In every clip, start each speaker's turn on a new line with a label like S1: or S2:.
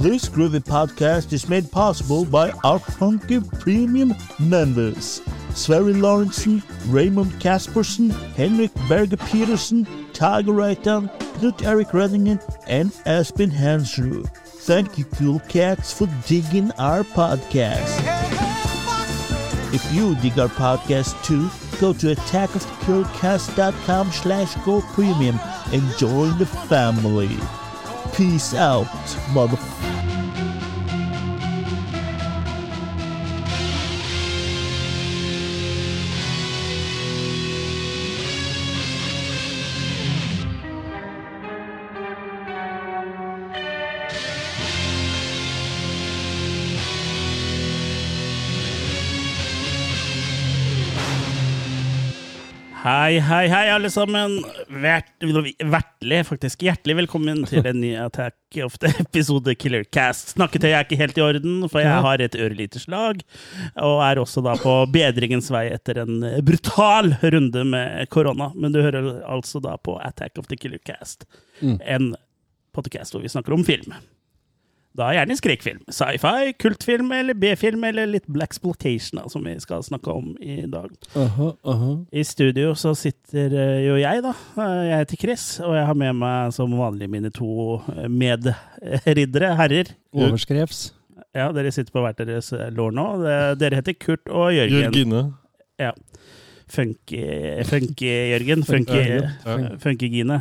S1: This groovy podcast is made possible by our funky premium members. Sverre Lorentzen, Raymond Caspersen, Henrik Berger Petersen, Tiger Reitan, Knut Erik Redingen, and Aspen Hansrud. Thank you, cool cats, for digging our podcast. If you dig our podcast too, go to attackofthekillcast.com slash go premium and join the family. Peace out, motherfucker.
S2: Hei, hei, hei, alle sammen. Vert, faktisk. Hjertelig velkommen til en ny Attack of the Episode Killer Cast. Snakketøyet er ikke helt i orden, for jeg har et øreliterslag. Og er også da på bedringens vei etter en brutal runde med korona. Men du hører altså da på Attack of the Killer Cast, en podcast hvor vi snakker om film. Da gjerne en skrekkfilm, sci-fi, kultfilm eller B-film eller litt Black Splotation, som vi skal snakke om i dag.
S3: Aha, aha.
S2: I studio så sitter eh, jo jeg, da. Eh, Jeg heter Chris, og jeg har med meg som vanlig mine to eh, medriddere, herrer.
S3: Overskrevs.
S2: Ja, dere sitter på hvert deres lår nå. Dere heter Kurt og Jørgen.
S4: Jørgine.
S2: Ja. Funky, funky. Funky,
S4: Ja.
S2: funky Gine.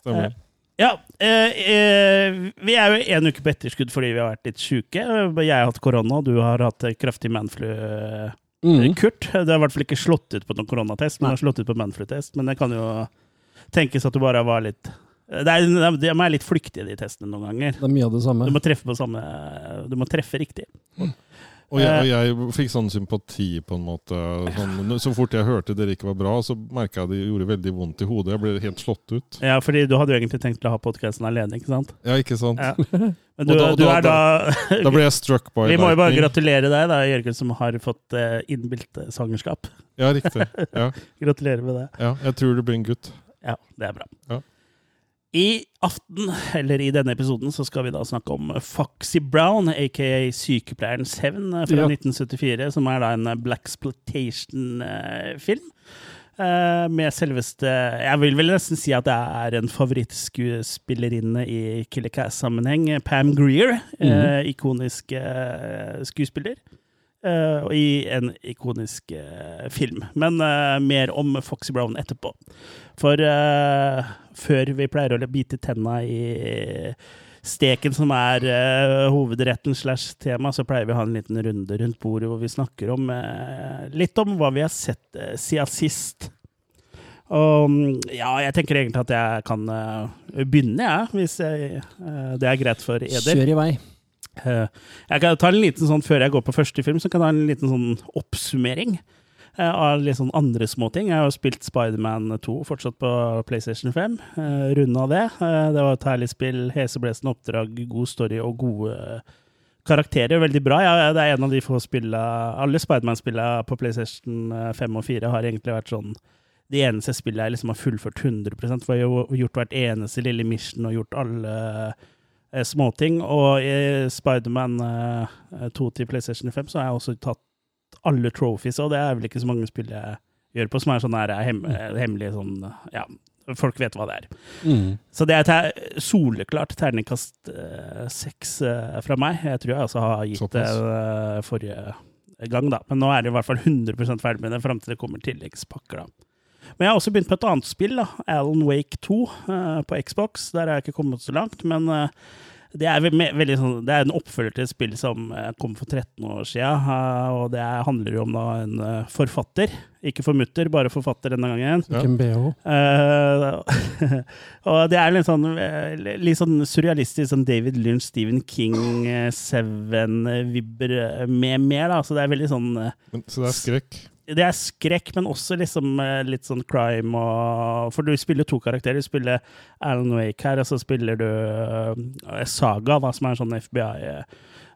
S4: Stemmer.
S2: Ja, eh, eh, vi er jo en uke på etterskudd fordi vi har vært litt sjuke. Jeg har hatt korona, du har hatt kraftig manflu. eh,
S3: Mm.
S2: Kurt, det har i hvert fall ikke slått ut på noen koronatest, men har slått ut på manflu-test. Men det kan jo tenkes at du bare var litt det er, De er litt flyktige, de testene, noen ganger.
S3: Det er mye av det samme.
S2: Du må treffe på samme Du må treffe riktig.
S4: Og jeg, og jeg fikk sånn sympati, på en måte. Sånn, så fort jeg hørte dere ikke var bra, så merka jeg det gjorde veldig vondt i hodet. Jeg ble helt slått ut.
S2: Ja, fordi du hadde jo egentlig tenkt å ha podkasten alene, ikke sant?
S4: Ja, ikke sant?
S2: Ja. Men du,
S4: da-
S2: du
S4: da-
S2: er da
S4: Da ble jeg struck by
S2: Vi må jo bare gratulere deg, da, Jørgen, som har fått uh, innbilt eh, svangerskap.
S4: Ja, riktig. Ja,
S2: Gratulerer med det.
S4: ja, jeg tror det blir en gutt.
S2: Ja, det er bra.
S4: Ja.
S2: I aften, eller i denne episoden, så skal vi da snakke om Foxy Brown, aka Sykepleierens hevn fra
S3: Ja.
S2: 1974, som er da en Blaxploitation-film. Eh, med selveste Jeg vil vel nesten si at det er en favorittskuespillerinne i Killer Cass-sammenheng. Pam Greer, eh, ikonisk eh, skuespiller. Og i en ikonisk uh, film. Men uh, mer om Foxy Brown etterpå. For før vi pleier å bite tenna i steken som er hovedretten slash tema, så pleier vi å ha en liten runde rundt bordet hvor vi snakker om litt om hva vi har sett uh, siden sist. Og mm, ja, jeg tenker egentlig at jeg kan begynne, jeg, hvis jeg, det er greit for Eder.
S3: Kjør i vei.
S2: Eh, Jeg kan ta en liten sånn, Før jeg går på første film, så kan jeg ta en liten sånn oppsummering eh, av litt sånn andre småting. Jeg har spilt Spiderman 2 fortsatt på PlayStation 5. Uh, Runda det. Eh, det var et herlig spill, heseblesende oppdrag, god story og gode eh, karakterer. Veldig bra. Ja, det er en av de få spillene Alle Spiderman-spillene på PlayStation 5 og 4 har egentlig vært sånn de eneste spillene jeg liksom har fullført 100 For jeg har gjort hvert eneste lille mission og gjort alle eh, småting. Og i Spiderman eh, 2 til PlayStation 5 så har jeg også tatt alle trophies, og det er vel ikke så mange spill jeg gjør på som er sånn her hem hemmelig sånn Ja, folk vet hva det er.
S3: Mm.
S2: Så det er ter soleklart terningkast eh, seks eh, fra meg. Jeg tror jeg også har gitt det eh, forrige gang, da. Men nå er det i hvert fall 100% ferdig med det fram til det kommer tilleggspakker, da. Men jeg har også begynt på et annet spill, da. Alan Wake 2 eh, på Xbox. Der har jeg ikke kommet så langt, men eh, det er, veldig sånn, det er en oppfølger til et spill som eh, kom for 13 år siden, og det er, handler jo om da en forfatter. Ikke for mutter, bare forfatter denne gangen.
S4: Ja.
S3: Ikke en BH.
S2: Eh, og det er litt sånn, litt sånn surrealistisk, sånn David Lynch, Stephen King, Seven-vibber med mer, da. Så det er veldig sånn
S4: så det er skrekk.
S2: Det er skrekk, men også liksom eh, litt sånn crime og For du spiller to karakterer. Du spiller Alan Wake her, og så spiller du eh, Saga, da, som er en sånn FBI.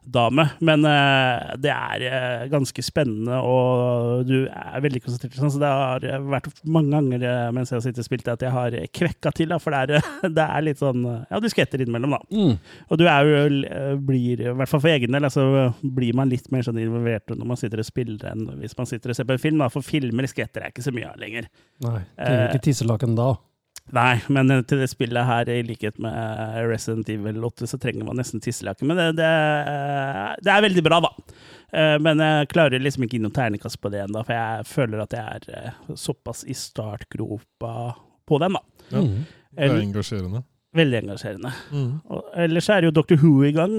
S2: Dame. Men uh, det er uh, ganske spennende, og du er veldig konsentrert. Sånn, så det har vært mange ganger eh, mens jeg har sittet og spilt at jeg har kvekka til. Da, for det er, det er litt sånn Ja, du skvetter innimellom, da.
S3: Mm.
S2: Og du er jo, blir, i hvert fall for egen del, altså, blir man litt mer sånn involvert når man sitter og spiller enn hvis man sitter og ser på en film. Da. For filmer skvetter jeg ikke så mye av lenger.
S3: Nei, trenger ikke tisselaken da.
S2: Nei, men eh, til det spillet her, i likhet med eh, Resident Evil 8, så trenger man nesten tisselaken. Men det, det, eh, det er veldig bra, da. Eh, Men jeg klarer liksom ikke gi noe terningkast på det ennå, for jeg føler at jeg er såpass i startgropa på den, da.
S4: Ja. Det er engasjerende.
S2: Veldig engasjerende.
S4: Mm.
S2: Og ellers er jo Dr. Who i gang.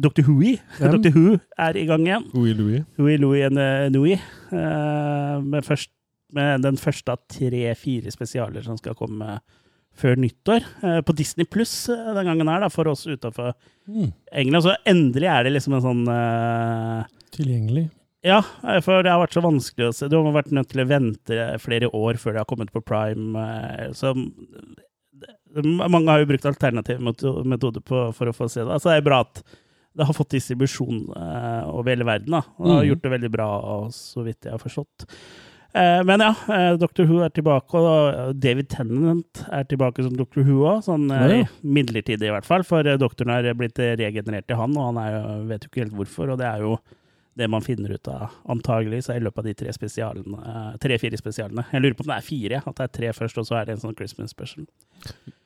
S2: Dr. Who? Dr. Who er i gang igjen.
S4: Louis Louie.
S2: Louis Louie and eh, Nui. men Med, først, med den første av tre-fire spesialer som skal komme før nyttår. eh, På Disney pluss den gangen her, da, for oss utafor
S3: Mm.
S2: England. Så endelig er det liksom en sånn uh,
S3: Tilgjengelig.
S2: Ja, for det har vært så vanskelig å se. Du har vært nødt til å vente flere år før det har kommet på prime. eh, Så mange har jo brukt alternativ metode på, for å få se det. Så det er bra at det har fått distribusjon eh, over hele verden. Da. Det har
S3: Mhm.
S2: gjort det veldig bra, så vidt jeg har forstått. Eh, men ja, eh, Dr. Who er tilbake, og David Tennant er tilbake som Dr. Who òg. Sånn
S3: Ja,
S2: eh, midlertidig, i hvert fall. For eh, doktoren har blitt regenerert til han, og han jo, vet jo ikke helt hvorfor. Og det er jo det man finner ut av, antagelig, så i løpet av de tre spesialene, eh, tre-fire spesialene. Jeg lurer på om det er fire, at det er tre først, og så er det en sånn Christmas special.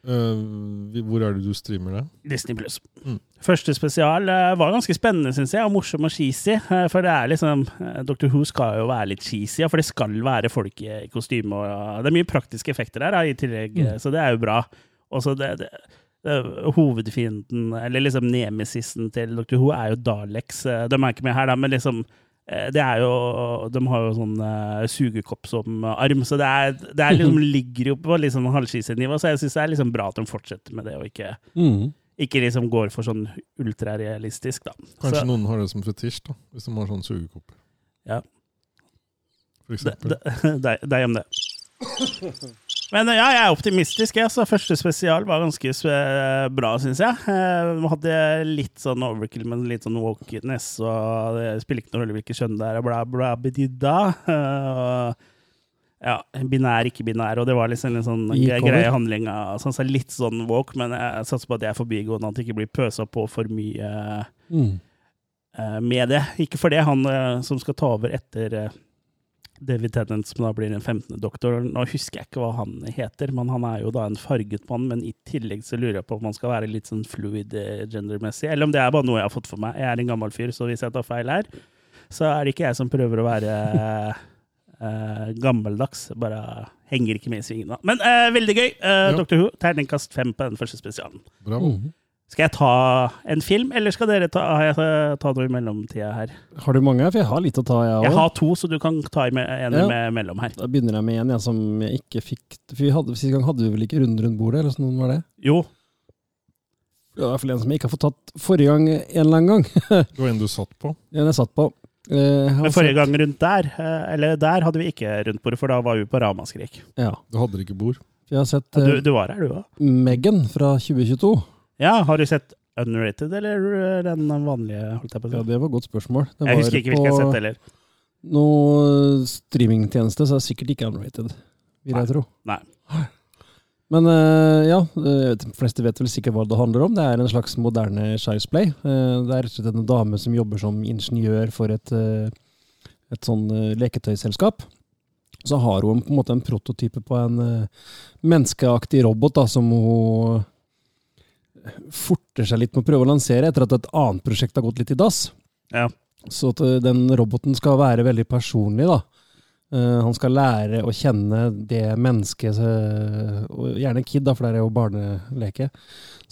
S4: Uh, hvor er det du streamer det?
S2: Disney Plus.
S4: Mm.
S2: Første spesial uh, var ganske spennende, syns jeg, og morsom og cheesy. Uh, For det er liksom Dr. Who skal jo være litt cheesy, for det skal være folk i kostyme. Og, det er mye praktiske effekter der, i tillegg,
S3: Mm.
S2: så det er jo bra. Og så det, det, det, hovedfienden, eller liksom nemesisen til Dr. Who, er jo Daleks. Eh, De er ikke med her, da, men liksom eh, det er jo, De har jo sånn uh, sugekopp som arm, så det, er, det er liksom, ligger jo på liksom halvskise-nivå. Så jeg syns det er liksom bra at de fortsetter med det, og ikke
S3: Mm.
S2: ikke liksom går for sånn ultrarealistisk, da.
S4: Kanskje
S2: Så,
S4: noen har det som fetisj, da, hvis de har sånn sugekopper.
S2: Ja.
S4: For
S2: det,
S4: eksempel.
S2: det, deg, deg om det. Men ja, jeg er optimistisk. Jeg, så første spesial var ganske eh, bra, syns jeg. jeg. hadde litt sånn overkill, men litt sånn walkiness, og det spiller ikke noe rolle hvilket kjønn det er, og bla, bla, bedidda. Eh, ja, binær, ikke binær, og det var liksom en sånn greie handling. Sånn, så litt sånn walk, men jeg satser på at jeg er forbigående, at det ikke blir pøsa på for mye
S3: Mm.
S2: eh, med det. Ikke for det, han eh, som skal ta over etter eh, David Tennant, som da blir den 15. doktor. Nå husker jeg ikke hva han heter, men han er jo da en farget mann. Men i tillegg så lurer jeg på om han skal være litt sånn fluid eh, gendermessig, eller om det er bare noe jeg har fått for meg. Jeg er en gammel fyr, så hvis jeg tar feil her, så er det ikke jeg som prøver å være uh, gammeldags. Bare henger ikke med i svingene. Men uh, veldig gøy. Uh,
S4: Ja.
S2: Dr. Who, terningkast fem på den første spesialen.
S4: Bravo.
S3: Mm.
S2: Skal jeg ta en film, eller skal dere ta, har jeg eh, ta noe i mellomtida her?
S3: Har du mange? For jeg har litt å ta, jeg
S2: Jeg har to, så du kan ta i med, en
S3: Ja.
S2: med mellom her.
S3: Da begynner jeg med en jeg som jeg ikke fikk For hadde, Sist gang hadde vi vel ikke runde rundt bordet, eller sånn var det?
S2: Jo,
S3: Det var i hvert fall en som jeg ikke har fått tatt forrige gang en eller annen gang.
S4: Det var en du satt på.
S3: En jeg satt på. Eh, jeg
S2: men forrige
S3: sett-
S2: gang rundt der, eh, eller der hadde vi ikke rundt bordet, for da var vi på Ramaskrik.
S3: Ja.
S4: Du hadde ikke bord.
S3: Jeg har sett
S2: Du,
S3: eh,
S2: du var her, du òg.
S3: Megan fra 2022.
S2: Ja, har du sett Unrated eller eh, den vanlige? holdt jeg på å si?
S3: Ja, det var et godt spørsmål. Det
S2: jeg
S3: var
S2: husker ikke hvilken jeg har sett heller.
S3: noe streamingtjeneste, så er det sikkert ikke unrated, vil
S2: Nei.
S3: jeg tro.
S2: Nei.
S3: Men eh, ja, eh, de fleste vet vel sikkert hva det handler om. Det er en slags moderne Shiresplay. Play. Det er rett og slett en dame som jobber som ingeniør for et, et sånn leketøyselskap. Så har hun på en måte en prototype på en menneskeaktig robot da, som hun forter seg litt med å prøve å lansere etter at et annet prosjekt har gått litt i dass.
S2: Ja.
S3: Så at eh, den roboten skal være veldig personlig, da. Eh, han skal lære å kjenne det mennesket, eh, og gjerne kid, da, for det er jo barneleke.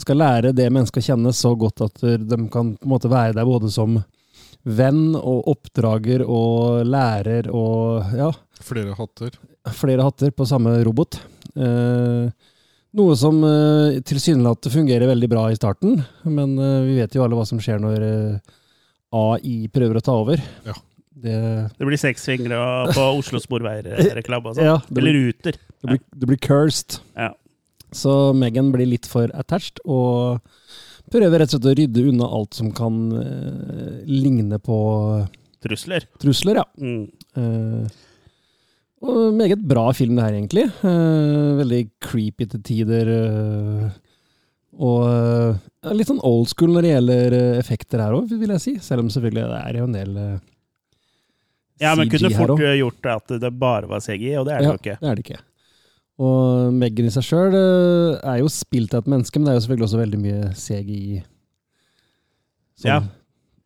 S3: Skal lære det mennesket å kjenne så godt at de kan på en måte være der både som venn og oppdrager og lærer og ja,
S4: Flere hatter.
S3: flere hatter på samme robot. Eh, noe som uh, tilsynelatende fungerer veldig bra i starten, men uh, vi vet jo alle hva som skjer når uh, AI prøver å ta over.
S4: Ja.
S3: Det,
S2: Det blir seks fingre på Oslo Sporveier-reklame sånn.
S3: ja,
S2: Eller Ruter.
S3: det, blir, det blir cursed.
S2: Ja.
S3: Så Megan blir litt for attached, og Prøver rett og slett å rydde unna alt som kan eh, ligne på
S2: Trusler.
S3: trusler, ja.
S2: Mm.
S3: Og meget bra film det her, egentlig. Eh, veldig creepy til tider. eh, og eh, litt sånn old school når det gjelder effekter her òg, vil jeg si. Selv om selvfølgelig det er jo en del CG her òg.
S2: Ja, men kunne fort gjort at det bare var CGI, og det er det
S3: Ja,
S2: jo ikke.
S3: det er det ikke. Og Megan i seg sjøl er jo spilt av et menneske, men det er jo selvfølgelig også veldig mye CGI. Sånn,
S2: Ja.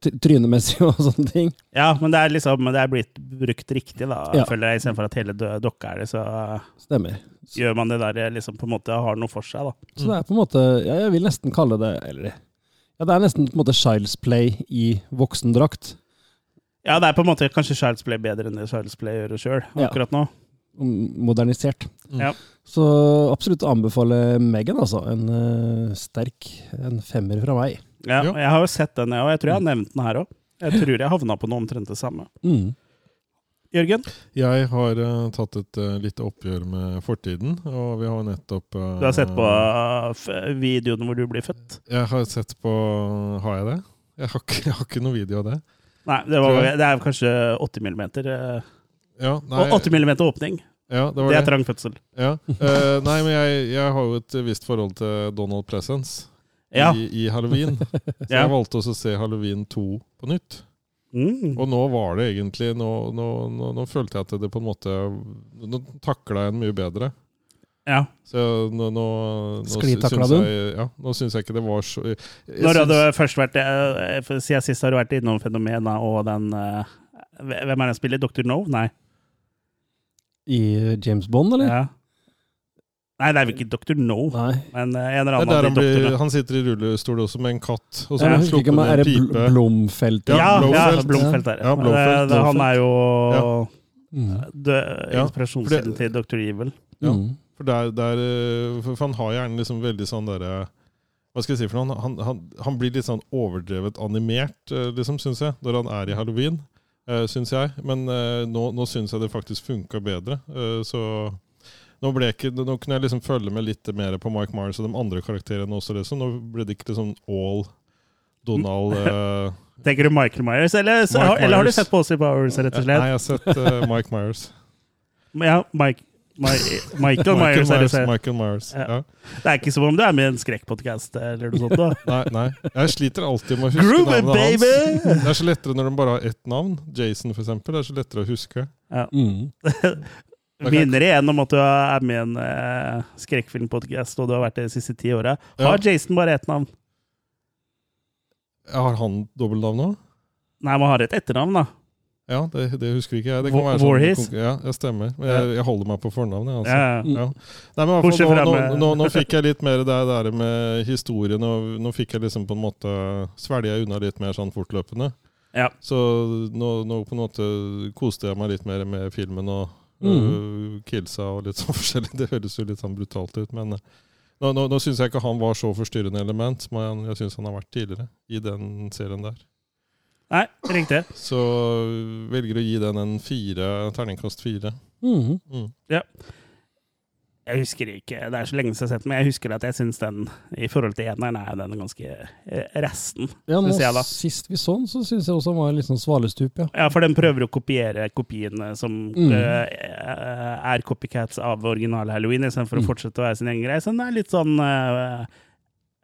S3: Tr- Trynemessig og sånne ting.
S2: Ja, men det er liksom det er blitt brukt riktig, da,
S3: Ja.
S2: føler jeg. Istedenfor at hele dokka er det, så
S3: Stemmer. Så,
S2: gjør man det der liksom på en måte har noe for seg, da.
S3: så det er på en måte ja, Jeg vil nesten kalle det Eller ja, det er nesten på en måte Child's Play i voksendrakt.
S2: Ja, det er på en måte kanskje Child's Play bedre enn det Child's Play gjør sjøl
S3: Ja.
S2: akkurat nå.
S3: Modernisert.
S4: Mm.
S2: Ja.
S3: Så absolutt anbefale Megan, altså. En uh, sterk en femmer fra meg.
S2: Ja,
S4: Ja.
S2: Jeg har jo sett den, jeg òg. Jeg tror jeg har nevnt den her òg. Jeg tror jeg havna på noe omtrent det samme.
S3: Mm.
S2: Jørgen?
S4: Jeg har uh, tatt et uh, lite oppgjør med fortiden, og vi har nettopp uh,
S2: Du har sett på uh, f- videoen hvor du blir født?
S4: Jeg har sett på Har jeg det? Jeg har ikke, jeg har ikke noe video av det.
S2: Nei, det, var, det er kanskje 80 millimeter. eh,
S4: Ja, nei,
S2: Og 80 millimeter åpning.
S4: ja, det var
S2: Det er
S4: det.
S2: trang fødsel.
S4: Ja. Eh, nei, men jeg, jeg har jo et visst forhold til Donald Pleasence
S2: Ja.
S4: i, i Halloween. Så
S2: Ja.
S4: jeg valgte også å se Halloween 2 på nytt.
S2: Mm.
S4: Og nå var det egentlig Nå, nå, nå, nå følte jeg at det på en måte Nå takla jeg den mye bedre.
S2: Ja.
S4: Så nå, nå, nå
S3: Sklitakla du?
S4: ja, nå syns jeg ikke det var så jeg, jeg
S2: Når hadde du først vært eh, Siden sist har du vært innom Fenomena og den eh, Hvem er den spiller? Dr. No? Nei.
S3: I James Bond, eller?
S2: Ja. Nei, det er vel ikke Dr. No,
S3: Nei.
S2: men eh, en eller
S4: Det er
S2: annen av
S4: han,
S2: de
S4: blir,
S2: doktorene.
S4: han sitter i rullestol også med en katt. Og så ja, han
S3: ikke
S4: sluppet en
S3: er det Bl. Blomfelt.
S4: Ja,
S2: Ja, ja,
S4: Blomfelt.
S2: Blomfelt er det.
S4: Ja, Blomfelt,
S2: Det- det- Han er jo
S3: Mm.
S4: Ja,
S2: inspirasjonskilden til Dr. Evil.
S4: Ja.
S3: Mm.
S4: For, der, der, eh, for han har gjerne liksom veldig sånn derre Hva skal jeg si for noe? Han, han, han blir litt sånn overdrevet animert, eh, liksom, syns jeg, når han er i halloween. Uh, syns jeg. Men uh, nå, nå syns jeg det faktisk funka bedre. Uh, så nå, ble ikke, nå kunne jeg liksom følge med litt mer på Mike Myers og de andre karakterene også. Liksom. Nå ble det ikke liksom all Donald uh,
S2: Tenker du Michael Myers, eller, så,
S4: Mike
S2: eller har du sett på Posey Powers, rett og slett?
S4: Nei, jeg har sett uh, Mike Myers.
S2: Ja, Mike, My, Michael Myers. Myers det
S4: Michael Myers.
S2: Ja.
S4: Ja.
S2: Det er ikke som om du er med i en skrekkpodkast eller noe sånt. da.
S4: Nei, nei. Jeg sliter alltid med å huske
S2: Groove navnet
S4: navnet hans. Det er så lettere når de bare har ett navn. Jason, for eksempel. Det er så lettere å huske. Ja.
S3: Mm.
S2: Minner igjen om at du er med i en uh, skrekkfilmpodkast, og du har vært det de siste ti åra. Har Jason bare ett navn?
S4: Har han dobbeltnavn nå?
S2: Nei, man har et etternavn, da.
S4: Ja, det, det husker ikke jeg. Det kan være sånn,
S2: Voorhees?
S4: ja, det stemmer. Men jeg, jeg holder meg på fornavnet. Altså.
S2: Ja, ja.
S4: Ja. Nei, men fall, nå, nå, nå, nå fikk jeg litt mer det der med historien, og nå fikk jeg liksom på en måte Svelga unna litt mer sånn fortløpende.
S2: Ja.
S4: Så nå på en måte koste jeg meg litt mer med filmen og
S3: Mhm.
S4: øh, killsa og litt sånn forskjellig. Det høres jo litt sånn brutalt ut, men øh, nå, nå, nå syns jeg ikke han var så forstyrrende element men jeg syns han har vært tidligere i den serien der.
S2: Nei, riktig.
S4: Så øh, velger å gi den en fire, terningkast fire.
S3: Mm.
S4: Mm.
S2: Jeg husker ikke, det er så lenge siden jeg har sett den, men jeg husker at jeg syns den i forhold til eneren er den ganske eh, resten.
S3: Ja, nå,
S2: jeg da.
S3: Sist vi så den, så syns jeg også den var litt sånn svalestup, ja.
S2: Ja, for den prøver å kopiere kopiene som
S3: Mm.
S2: uh, er copycats av originale Halloween, istedenfor
S3: Mm.
S2: å fortsette å være sin egen greie. Så den er litt sånn eh,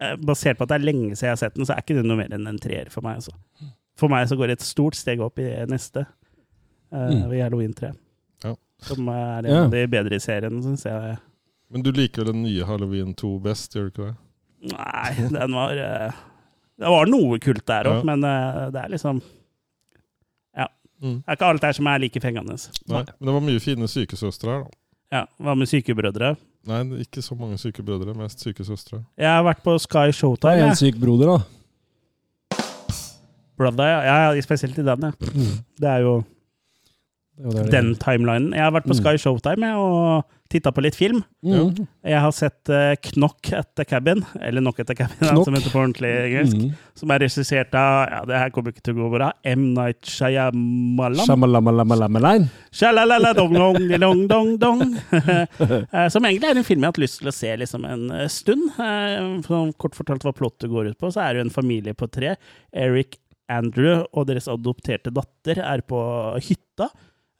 S2: eh, Basert på at det er lenge siden jeg har sett den, så er ikke det noe mer enn en treer for meg. Altså. For meg så går det et stort steg opp i neste, uh,
S3: Mm.
S2: i Halloween 3.
S4: Ja.
S2: Som er en av de bedre i serien, syns jeg.
S4: Men du liker vel den nye Halloween 2 best, gjør du ikke det?
S2: Nei, den var eh, Det var noe kult der òg,
S4: Ja.
S2: men eh, det er liksom
S4: Mm.
S2: Det er ikke alt der som er like fengende.
S4: Nei. Men det var mye fine sykesøstre her, da.
S2: Ja, Hva med sykebrødre?
S4: Nei, ikke så mange syke brødre, mest syke søstre.
S2: Jeg har vært på Sky
S3: Det
S2: Showtime.
S3: er en syk broder, da.
S2: Brother, ja. ja, ja, spesielt i den, ja.
S3: Mm.
S2: Det er jo
S3: Det er det det
S2: den timelinen. Jeg har vært på
S3: Mm.
S2: Sky Showtime jeg, og titta på litt film.
S3: Mm.
S2: Jeg har sett uh, Knock at the Cabin, eller Knock at the Cabin,
S3: Knock.
S2: som heter på ordentlig engelsk.
S3: Mm.
S2: Som er regissert av ja, det her kommer ikke til å gå bra, M. Night Shyamalan. Shyamalan. Shyamalan. Som egentlig er en film jeg har hatt lyst til å se liksom en stund. Som kort fortalt hva plottet går ut på, så er det en familie på tre. Eric, Andrew og deres adopterte datter er på hytta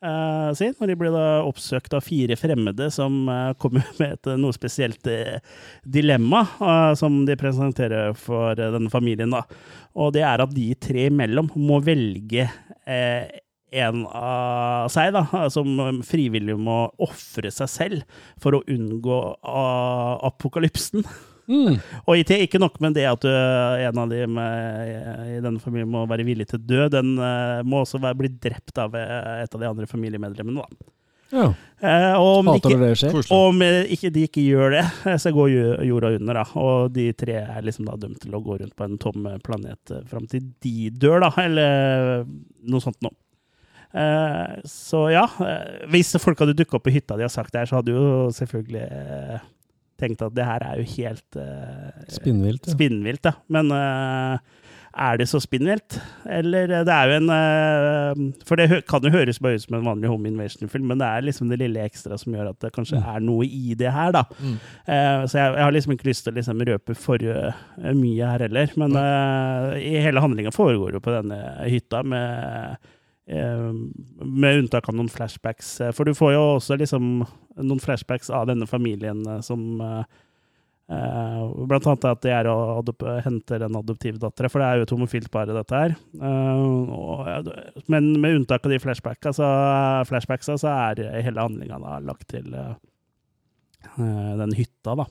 S2: eh, sin, hvor de blir da oppsøkt av fire fremmede som uh, kommer med et eh, noe spesielt eh, dilemma uh, som de presenterer for eh, denne familien. da. Og det er at de tre imellom må velge eh, en av seg, da, som frivillig må ofre seg selv for å unngå apokalypsen.
S3: Mm.
S2: Og ikke, ikke nok med det at du, en av dem i denne familien må være villig til å dø, den uh, må også være, bli drept av uh, et av de andre familiemedlemmene. Da.
S3: Ja.
S2: Uh, og om, ikke,
S3: det skjer.
S2: Og om ikke, de ikke gjør det, så går jorda under. Da. Og de tre er liksom da dømt til å gå rundt på en tom planet fram til de dør, da. Eller noe sånt noe. Uh, så ja, uh, hvis folk hadde dukka opp på hytta de har sagt det her, så hadde jo selvfølgelig uh, tenkt at det her er jo helt uh,
S3: Spinnvilt. Ja.
S2: spinnvilt, ja. Men uh, er det så spinnvilt? Eller eh, det er jo en uh, For det kan jo høres bare ut som en vanlig home invasion-film, men det er liksom det lille ekstra som gjør at det kanskje er noe i det her, da.
S4: Mm.
S2: Så jeg, jeg har liksom ikke lyst til å liksom røpe for mye her heller. Men i hele handlinga foregår jo på denne hytta med med unntak av noen flashbacks. eh, For du får jo også liksom noen flashbacks av denne familien eh, som eh, eh, Blant annet at de er og henter en adoptivdatter, for det er jo et homofilt par, dette her. Eh, men med unntak av de flashbacka, så, så er hele handlinga lagt til eh, eh, den hytta, da.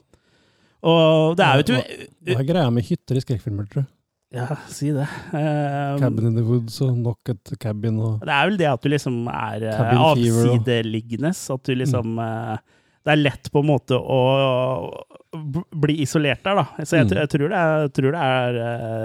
S2: Og det er jo et
S3: Hva er greia med hytter i skrekkfilmer, tror du?
S2: Ja, si det. Um,
S3: Cabin in the Woods og nok et Cabin og
S2: Det er vel det at du liksom er eh, avsideliggende. At du liksom eh, Det er lett på en måte å bli isolert der, da. Så jeg,
S3: Mm.
S2: jeg tror det er, tror det er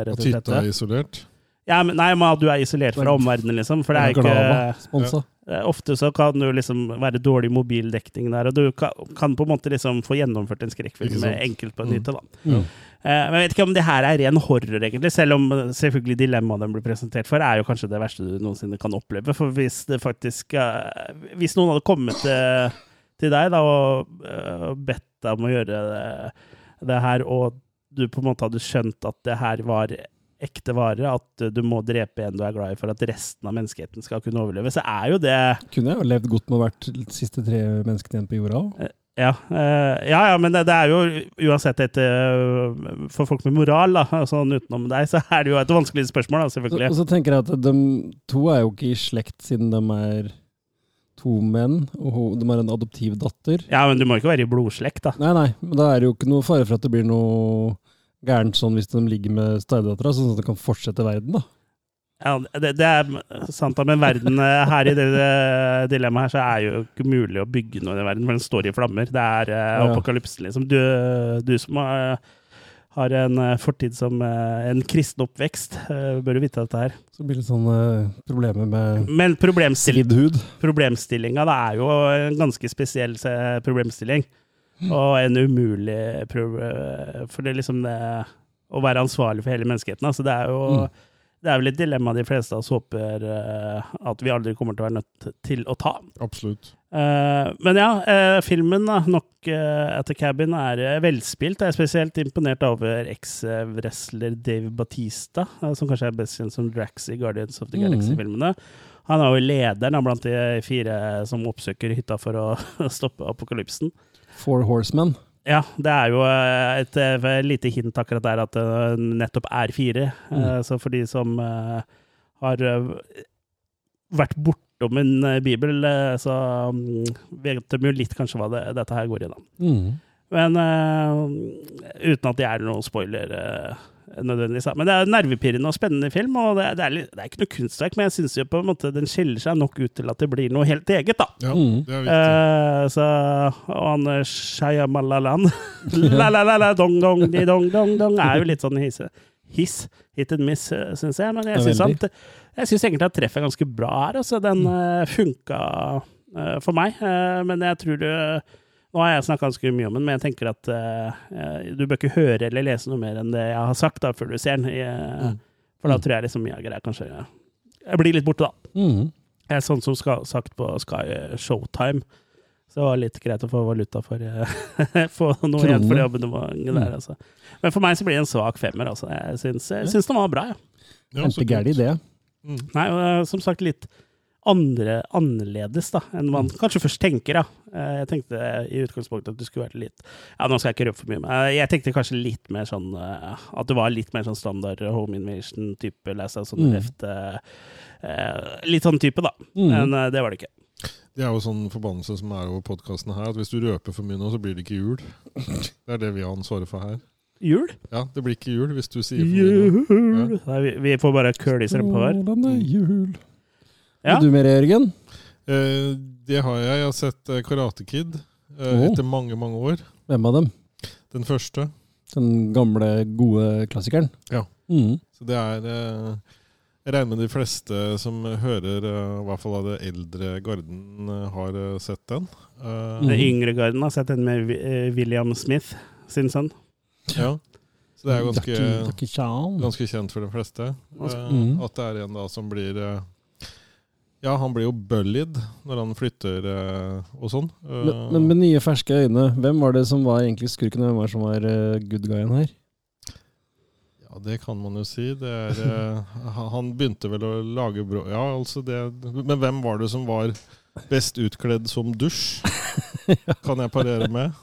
S2: rett og slett
S4: hytta er
S2: det.
S4: isolert.
S2: Ja, men, nei, men at du er isolert fra omverdenen, liksom. For det er ikke eh, Ofte så kan det jo liksom være dårlig mobildekning der, og du kan, kan på en måte liksom få gjennomført en skrekkfilm
S4: med
S2: enkelt på en
S4: Mm.
S2: hytte, da.
S3: Mm.
S2: Eh, Men jeg vet ikke om det her er ren horror, egentlig. Selv om eh, selvfølgelig dilemmaet den blir presentert for, er jo kanskje det verste du noensinne kan oppleve. For hvis det faktisk eh, Hvis noen hadde kommet til, til deg da, og bedt deg om å gjøre det, det her, og du på en måte hadde skjønt at det her var ekte vare, at du må drepe en du er glad i for at resten av menneskeheten skal kunne overleve, så er jo det
S3: Kunne jeg jo levd godt med å vært de siste tre menneskene igjen på jorda òg.
S2: Ja, eh, ja, ja men det, det er jo uansett et eh, For folk med moral, da, sånn utenom deg, så er det jo et vanskelig spørsmål, da,
S3: Og
S2: selvfølgelig.
S3: så tenker jeg at de to er jo ikke i slekt siden de er to menn, og de har en adoptiv datter.
S2: Ja, men du må ikke være i blodslekt, da.
S3: Nei, nei, men da er det jo ikke noe fare for at det blir noe gærent sånn hvis de ligger med stedattera, sånn at de kan fortsette verden, da.
S2: Ja, det, det er sant, men verden eh, her i det, det dilemmaet her, så er jo ikke mulig å bygge noe i den verden, for den står i flammer. Det er uh,
S3: Ja.
S2: apokalypsen, liksom. Du, du som har, har en eh, fortid som eh, en kristen oppvekst, uh, bør jo vite dette her.
S3: Så blir det sånn eh, problemer med
S2: Men
S3: problemstil
S2: problemstillinga det er jo en ganske spesiell eh, problemstilling. Og en umulig For det er liksom det å være ansvarlig for hele menneskeheten. Altså det er jo
S3: Mm.
S2: Det er vel et dilemma de fleste av oss håper uh, at vi aldri kommer til å være nødt til å ta.
S4: Absolutt.
S2: Uh, men ja, uh, filmen da, nok uh, At the Cabin er velspilt. Jeg er spesielt imponert over eks-wrestler Dave Batista, som kanskje er best kjent som Drax i Guardians of the
S3: Mhm.
S2: Galaxy-filmene. Han er jo lederen blant de fire som oppsøker hytta for å stoppe apokalypsen.
S3: Four Horsemen.
S2: Ja, det er jo et, et eh, lite hint akkurat der at det nettopp er fire. Mm. Så for de som eh, har eh, vært bortom en eh, bibel, eh, så mm, vet de jo litt kanskje hva det, dette her går i, da.
S3: Mm.
S2: Men eh, uten at det er noen spoiler eh, nødvendigvis. Men det er en nervepirrende og spennende film, og det, er- det, er, litt, det er ikke noe kunstverk, men jeg syns jo på en måte den skiller seg nok ut til at det blir noe helt eget, da.
S4: Ja,
S3: Mm.
S4: det er viktig.
S2: Eh, så, og han Shayamalalan La-la-la-la, dong, dong, di, dong, dong, dong er jo litt sånn hisse hiss. hit and miss, syns jeg. Men jeg syns jeg synes egentlig at treffer ganske bra her. Altså, den mm. funka uh, for meg, uh, men jeg tror det Nå har jeg snakka ganske mye om den, men jeg tenker at eh, du bør ikke høre eller lese noe mer enn det jeg har sagt da, før du ser den. Eh,
S4: Mm.
S2: For da tror jeg liksom mye av greia kanskje Jeg blir litt borte, da.
S3: Mm.
S2: Jeg er sånn som skal, sagt på Sky Showtime. Så det var litt greit å få valuta for eh, Få noe igjen for det abonnementet
S3: Mm.
S2: der, altså. Men for meg så blir det en svak femmer, altså. Jeg syns, jeg syns den var bra, ja.
S4: Ja, var
S3: Kjempegæren idé.
S4: Mm.
S2: Nei, og eh, som sagt litt andre, annerledes da, enn man kanskje først tenker. da. Eh, Jeg tenkte i utgangspunktet at det skulle vært litt Ja, nå skal jeg ikke røpe for mye, men eh, jeg tenkte kanskje litt mer sånn eh, At det var litt mer sånn standard home invasion-type Last House on
S3: Mm.
S2: Litt sånn type, da.
S3: Mm.
S2: Men det var det ikke.
S4: Det er jo sånn forbannelse som er over podkastene her, at hvis du røper for mye nå, så blir det ikke jul. Det er det vi har ansvaret for her.
S2: Jul?
S4: Ja, det blir ikke jul hvis du sier for mye Jul!
S2: Jul! Nei, vi, vi får bare køle på hver.
S3: Strålende jul.
S2: Ja.
S3: Og du mer, Jørgen?
S4: Eh, det har jeg. Jeg har sett eh, Karate Kid eh,
S3: oh.
S4: etter mange, mange år.
S3: Hvem av dem?
S4: Den første.
S3: Den gamle, gode klassikeren?
S4: Ja.
S3: Mm.
S4: Så det er eh, Jeg regner med de fleste som hører, eh, i hvert fall av det eldre garden, har sett den. Eh,
S3: Mhm.
S2: Den yngre garden har sett den med William Smith sin sønn.
S4: Ja. Så det er ganske, ganske kjent for de fleste. Eh,
S3: Mhm.
S4: At det er en da som blir eh, Ja, han blir jo bullied når han flytter eh, og sånn. Eh,
S3: Men, men med nye, ferske øyne, hvem var det som var egentlig skurken, og hvem var det som var eh, good guyen her?
S4: Ja, det kan man jo si. Det er, han- begynte vel å lage brå... Ja, altså det Men hvem var det som var best utkledd som dusj? Kan jeg parere med.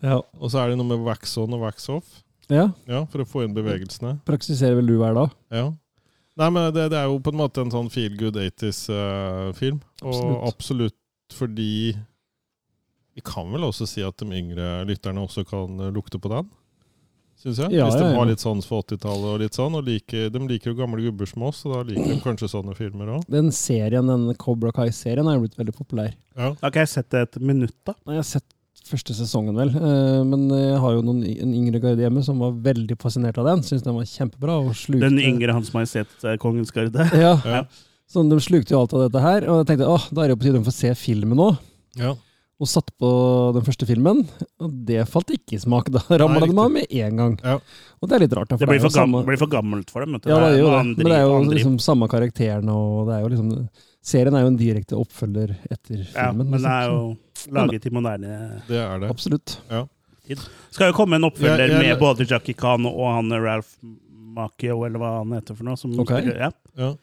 S3: Ja.
S4: Og så er det noe med wax on og wax off.
S3: ja.
S4: Ja, For å få inn bevegelsene.
S3: Praksiserer vel du hver dag?
S4: Ja. Nei, men det, det er jo på en måte en sånn feel good 80s-film. og
S3: Absolutt.
S4: absolutt fordi Vi kan vel også si at de yngre lytterne også kan eh, lukte på den? Syns jeg.
S3: Ja,
S4: Hvis de
S3: ja, ja.
S4: har litt sans for 80-tallet og litt sånn. Og liker, de liker jo gamle gubber som oss, så da liker de kanskje sånne filmer òg.
S3: Den serien, den Cobra Kai-serien er jo blitt veldig populær.
S4: Ja.
S2: Har ikke jeg sett det et minutt, da.
S3: Nei, Jeg har sett første sesongen, vel. eh, Men jeg har jo noen, en yngre garde hjemme som var veldig fascinert av den. Syns den var kjempebra. og.
S2: Den yngre Hans Majestet eh, Kongens Garde.
S3: Ja.
S4: Ja.
S3: Så de slukte jo alt av dette her. Og jeg tenkte åh, da er det jo på tide å få se filmen nå.
S4: ja.
S3: Og satte på den første filmen, og det falt ikke i smak. Da ramla de av med en gang.
S4: Ja.
S3: Og det er litt rart. Da,
S2: Det
S3: for
S2: blir
S3: er jo
S2: for,
S3: samme-
S2: blir for gammelt for dem. Vet du.
S3: Ja, det er jo det. Men det er jo liksom samme karakterene, og det er jo liksom Serien er jo en direkte oppfølger etter filmen. ja.
S2: Men det er
S3: liksom.
S2: jo laget i moderne
S4: Det er det.
S3: Absolutt.
S2: Skal jo komme en oppfølger
S4: ja, ja,
S2: med både Jackie Khan og han Ralph Macchio, eller hva han heter for noe. Som
S3: Ok.
S2: spiller- ja.
S4: Ja.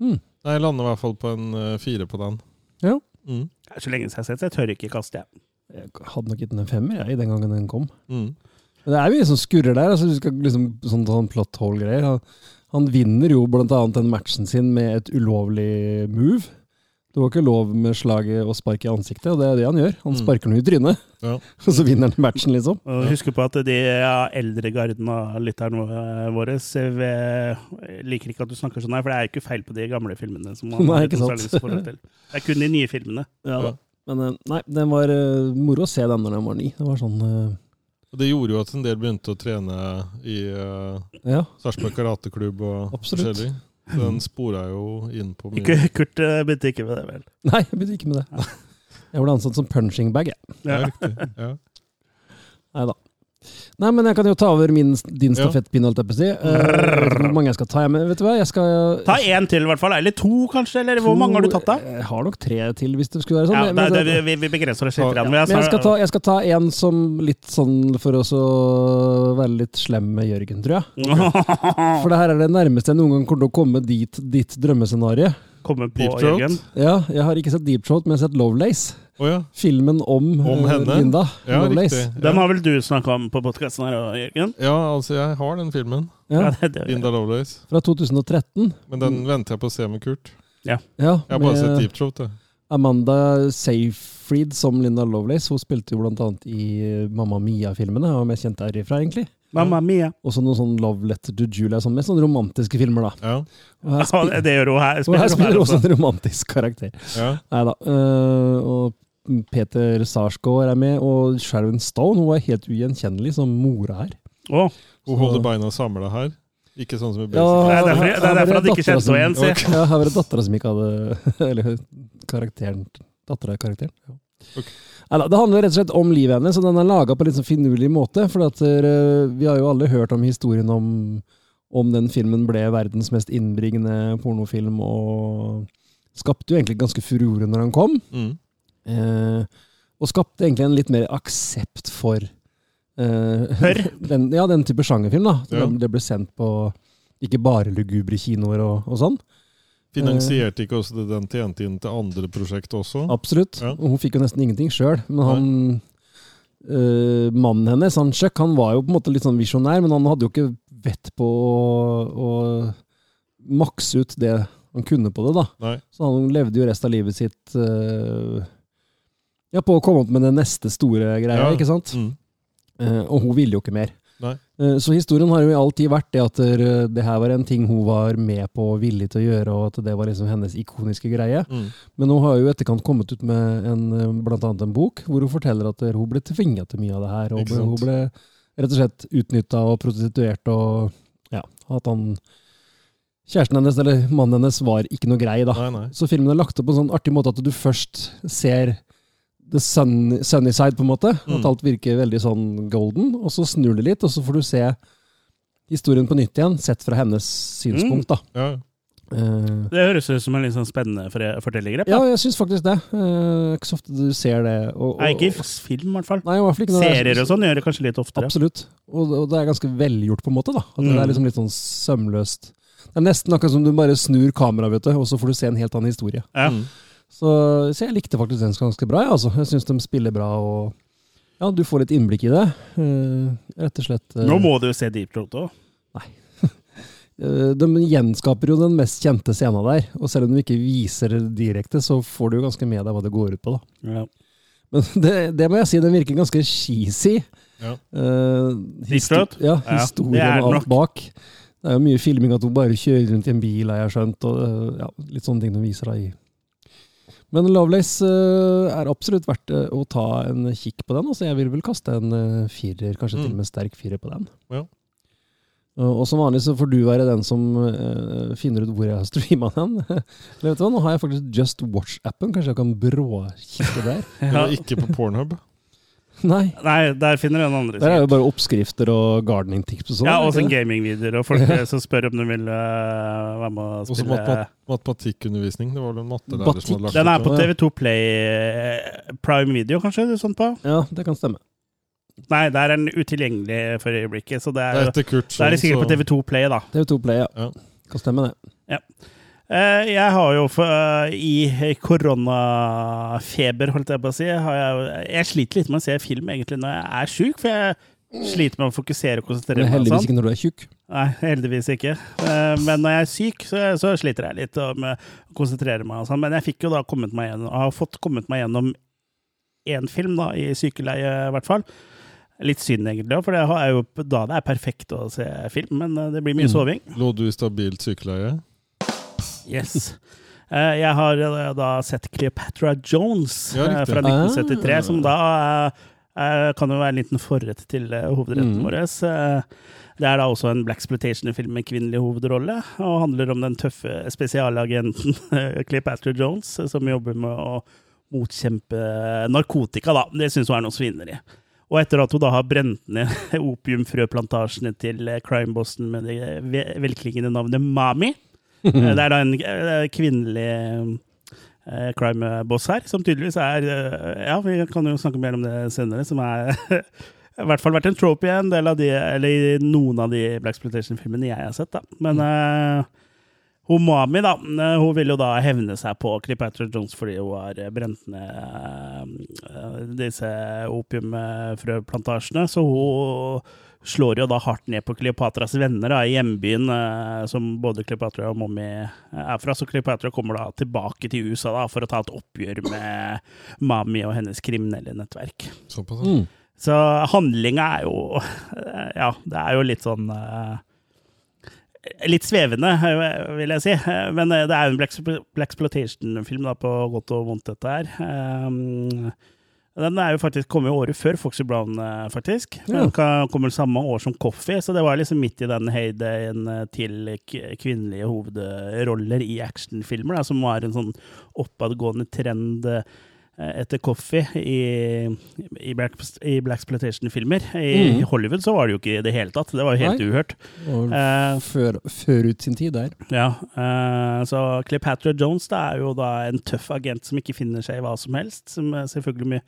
S3: Mm.
S4: Nei, jeg lander i hvert fall på en uh, fire på den.
S3: Ja.
S4: Mm.
S2: Det er så lenge siden jeg har sett, så jeg tør ikke kaste, jeg.
S3: Jeg hadde nok gitt den en femmer jeg, den gangen den kom.
S4: Mm.
S3: Men det er mye som skurrer der. altså du skal liksom Sånn, sånn plot hole-greier. Han, vinner jo annet den matchen sin med et ulovlig move. Det var ikke lov med slaget og spark i ansiktet, og det er det han gjør. Han
S4: Mm.
S3: sparker noe i trynet,
S4: Ja.
S3: og så vinner han matchen, liksom.
S2: Husk på at de eldre garden av lytterne våre liker ikke at du snakker sånn her, for det er jo ikke feil på de gamle filmene. som man
S3: Nei,
S2: har
S3: ikke sant.
S2: til. Det er kun de nye filmene.
S4: Ja.
S3: Men eh, nei, den var eh, moro å se den når den var ny. Det var sånn eh,
S4: Og det gjorde jo at en del begynte å trene i uh,
S3: Ja.
S4: Sarpsborg karateklubb og
S3: Absolutt.
S4: forskjellig. Så den spora jo inn på mye.
S2: Ikke, Kurt eh, begynte ikke med det, vel?
S3: Nei, jeg begynte ikke med det. Jeg ble ansatt som punching bag, jeg.
S4: Ja.
S2: Ja.
S3: Nei da. Nei, men jeg kan jo ta over min, din stafettpinne, holdt jeg på å si. Eh, jeg ikke hvor mange jeg skal ta, jeg, men vet du hva? Jeg skal
S2: Ta én til, i hvert fall. Eller to, kanskje? Eller hvor mange har du tatt, da?
S3: Jeg har nok tre til, hvis det skulle være sånn.
S2: Ja,
S3: Men-
S2: det, det, vi, vi begrenser oss litt.
S4: Ja,
S2: grann,
S3: Men jeg skal, ta, jeg skal ta en som litt sånn for å være litt slem med Jørgen, tror jeg. For det her er det nærmeste jeg noen gang kommer til å komme dit ditt drømmescenario.
S2: Komme på, Jørgen.
S3: Ja, jeg har ikke sett Deep Throat, men jeg har sett Lovelace.
S4: Å ja.
S3: Filmen om,
S4: Om
S3: eh,
S4: henne?
S3: Linda
S4: Ja,
S3: Lovelace.
S4: riktig.
S2: Den har vel du snakka om på podkasten her, Jørgen?
S4: ja, altså jeg har den filmen.
S3: Ja,
S2: det, det,
S4: Linda Lovelace.
S3: fra 2013.
S4: Men den venter jeg på å se med Kurt.
S3: Ja,
S4: Jeg har bare sett
S3: med
S4: Deep Throat.
S3: Amanda Seyfried som Linda Lovelace. Hun spilte jo blant annet i eh, Mamma Mia-filmene. og mest kjent derifra, egentlig.
S2: Mamma mia.
S3: Også noen sånn Love Letter to Julia, sånn, mest sånne romantiske filmer, da.
S4: Ja.
S3: Og her,
S2: Ja, det gjør hun her.
S3: og her spiller hun også en romantisk karakter.
S4: ja.
S3: Nei da. og Peter Sarsgaard er med, og Sharon Stone hun er helt ugjenkjennelig som mora her.
S2: Oh.
S4: Hun holder beina samla her. Ikke sånn som i
S3: Ja,
S2: det er derfor, det er derfor at de ikke kjente henne igjen. Si.
S3: Ja, her var det dattera som ikke hadde Eller karakteren Dattera er karakteren. Ja. Neida, det handler rett og slett om livet hennes, og den er laga på en litt sånn finurlig måte. For at, uh, vi har jo alle hørt om historien om, om den filmen ble verdens mest innbringende pornofilm, og skapte jo egentlig ganske furore når den kom.
S4: Mm.
S3: Eh, og skapte egentlig en litt mer aksept for eh,
S2: Hør.
S3: Den, ja, den type sjangerfilm. da.
S4: Ja.
S3: Det ble sendt på ikke bare lugubre kinoer og, og sånn.
S4: Finansierte ikke også det den tjente inn til andre prosjekter også?
S3: Absolutt.
S4: Ja.
S3: Hun fikk jo nesten ingenting sjøl. Men han eh, mannen hennes, han Chuck, han var jo på en måte litt sånn visjonær, men han hadde jo ikke vett på å, å makse ut det han kunne på det, da.
S4: Nei.
S3: Så han levde jo resten av livet sitt eh, ja, på å komme opp med den neste store greia,
S4: Ja.
S3: ikke sant?
S4: Mm.
S3: Eh, og hun ville jo ikke mer. Eh, Så historien har jo i all tid vært det at eh, det her var en ting hun var med på og villig til å gjøre, og at det var liksom hennes ikoniske greie.
S4: Mm.
S3: Men hun har jo etterkant kommet ut med en, eh, blant annet en bok hvor hun forteller at eh, hun ble tvinga til mye av det her. Og hun ble rett og slett utnytta og prostituert og ja, at han Kjæresten hennes, eller mannen hennes, var ikke noe grei, da.
S4: Nei, nei.
S3: Så filmen er lagt opp på en sånn artig måte at du først ser the sunny, sunny side, på en måte.
S4: Mm.
S3: At alt virker veldig sånn golden, og så snur det litt, og så får du se historien på nytt igjen, sett fra hennes synspunkt, da.
S4: Ja.
S3: Eh,
S2: Det høres ut som en litt sånn spennende for- fortellergrep.
S3: ja, jeg syns faktisk det. Eh, ikke så ofte du ser det. Og, og,
S2: Nei, ikke i film, i hvert fall.
S3: Nei, i hvert fall ikke det er-
S2: Serier og sånn gjør det kanskje litt oftere.
S3: Absolutt. Og, og det er ganske velgjort, på en måte. da. At Det
S2: Mm.
S3: er liksom litt sånn sømløst. Det er nesten akkurat som du bare snur kameraet, og så får du se en helt annen historie.
S2: Ja.
S4: Mm.
S3: Så, så jeg likte faktisk den ganske bra. Ja, altså. Jeg syns de spiller bra, og ja, du får litt innblikk i det. Uh, rett og slett. Uh,
S2: Nå må du jo se Deep Throat òg.
S3: eh, de gjenskaper jo den mest kjente scenen der, og selv om de ikke viser det direkte, så får du jo ganske med deg hva det går ut på. da.
S2: Ja.
S3: Men det, det må jeg si, den virker ganske cheesy.
S4: Ja.
S3: Uh,
S2: Deep Throat?
S3: Ja,
S2: Ja,
S3: historien
S2: det er
S3: og alt bak. Det er jo mye filming at hun bare kjører rundt i en bil, har jeg skjønt, og ja, litt sånne ting de viser da i. Men Lovelace eh, er absolutt verdt eh, å ta en kikk på den. Altså, jeg vil vel kaste en eh, firer, kanskje til og med sterk firer på den.
S4: Ja.
S3: Og som vanlig så får du være den som finner ut hvor jeg har streama den. Nå har jeg faktisk Just Watch-appen, kanskje jeg kan bråkikke der?
S2: Ja.
S4: Ikke på Pornhub.
S3: Nei,
S2: Nei, der finner du en andre.
S3: der er jo bare oppskrifter og gardening-tips og sånn.
S2: Ja,
S3: er
S2: og sånn gamingvideoer, og folk eh, som spør om de vil uh, være med
S4: og
S2: spille
S4: Også matematikkundervisning. Det var vel en mattelærer som hadde lagt
S2: Den er på. TV2 Play eh, Prime Video, kanskje? det er Sånn på?
S3: Ja, det kan stemme.
S2: Nei, der er den utilgjengelig for øyeblikket. Så det
S4: Det
S2: er,
S4: er
S2: jo-
S4: etter Kurt
S2: da er det sikkert på TV2 Play, da.
S3: TV2 Play, ja.
S4: Ja.
S3: Kan stemme det.
S2: Eh, Jeg har jo for, eh, I koronafeber, holdt jeg på å si, har jeg, jeg sliter litt med å se film egentlig når jeg er sjuk, for jeg sliter med å fokusere og konsentrere meg.
S3: heldigvis
S2: sånn.
S3: ikke når du er tjukk.
S2: Nei, heldigvis ikke. Eh, Men når jeg er syk, så, så sliter jeg litt med å konsentrere meg. Og sånn. Men jeg fikk jo da kommet meg gjennom, har fått kommet meg gjennom én film da, i sykeleie, i hvert fall. Litt synd, egentlig, for det er jo da det er perfekt å se film, men eh, det blir mye
S3: Mm.
S2: soving.
S4: Lå du i stabilt sykeleie?
S2: Yes. Eh, Jeg har eh, da sett Cleopatra Jones
S4: Ja,
S2: eh, fra 1973,
S3: Ah.
S2: som da eh, kan jo være en liten forrett til hovedretten
S3: Mm.
S2: vår. Det er da også en Black Exploitation-film med kvinnelig hovedrolle, og handler om den tøffe spesialagenten Cleopatra Jones, som jobber med å motkjempe narkotika, da. Det syns hun er noe svineri. Og etter at hun da har brent ned opiumfrøplantasjene til crime-bossen med det velklingende navnet Mami, Det er da en kvinnelig eh, crime-boss her, som tydeligvis er eh, Ja, vi kan jo snakke mer om det senere, som er i hvert fall vært en trope i en del av de, eller i noen av de Black Exploitation-filmene jeg har sett. da. Men eh, hun Mami da, hun vil jo da hevne seg på Cleopatra Jones fordi hun har brent ned uh, disse opiumfrøplantasjene. Så hun slår jo da hardt ned på Kleopatras venner da, i hjembyen, eh, som både Kleopatra og Mommy er fra. Så Kleopatra kommer da tilbake til USA da, for å ta et oppgjør med Mami og hennes kriminelle nettverk.
S4: Såpass.
S3: Mm.
S2: Så handlinga er jo eh, Ja, det er jo litt sånn eh, Litt svevende, eh, vil jeg si. Eh, Men eh, det er jo en Black, Black Exploitation-film, på godt og vondt, dette her. Um, Den er jo faktisk kommet året før Foxy Brown, eh, faktisk. Den ka- kommer samme år som Coffee, så det var liksom midt i den heydayen eh, til kvinnelige hovedroller i actionfilmer, da, som var en sånn oppadgående trend. Eh, etter Coffee i, i, Black, i Blaxploitation-filmer. I
S3: Mm.
S2: Hollywood så var det jo ikke i det hele tatt. Det var jo helt
S3: Nei.
S2: uhørt. Eh,
S3: før, før ut sin tid der.
S2: ja, Uh, så Cleopatra Jones da, er jo da en tøff agent som ikke finner seg i hva som helst. Som selvfølgelig med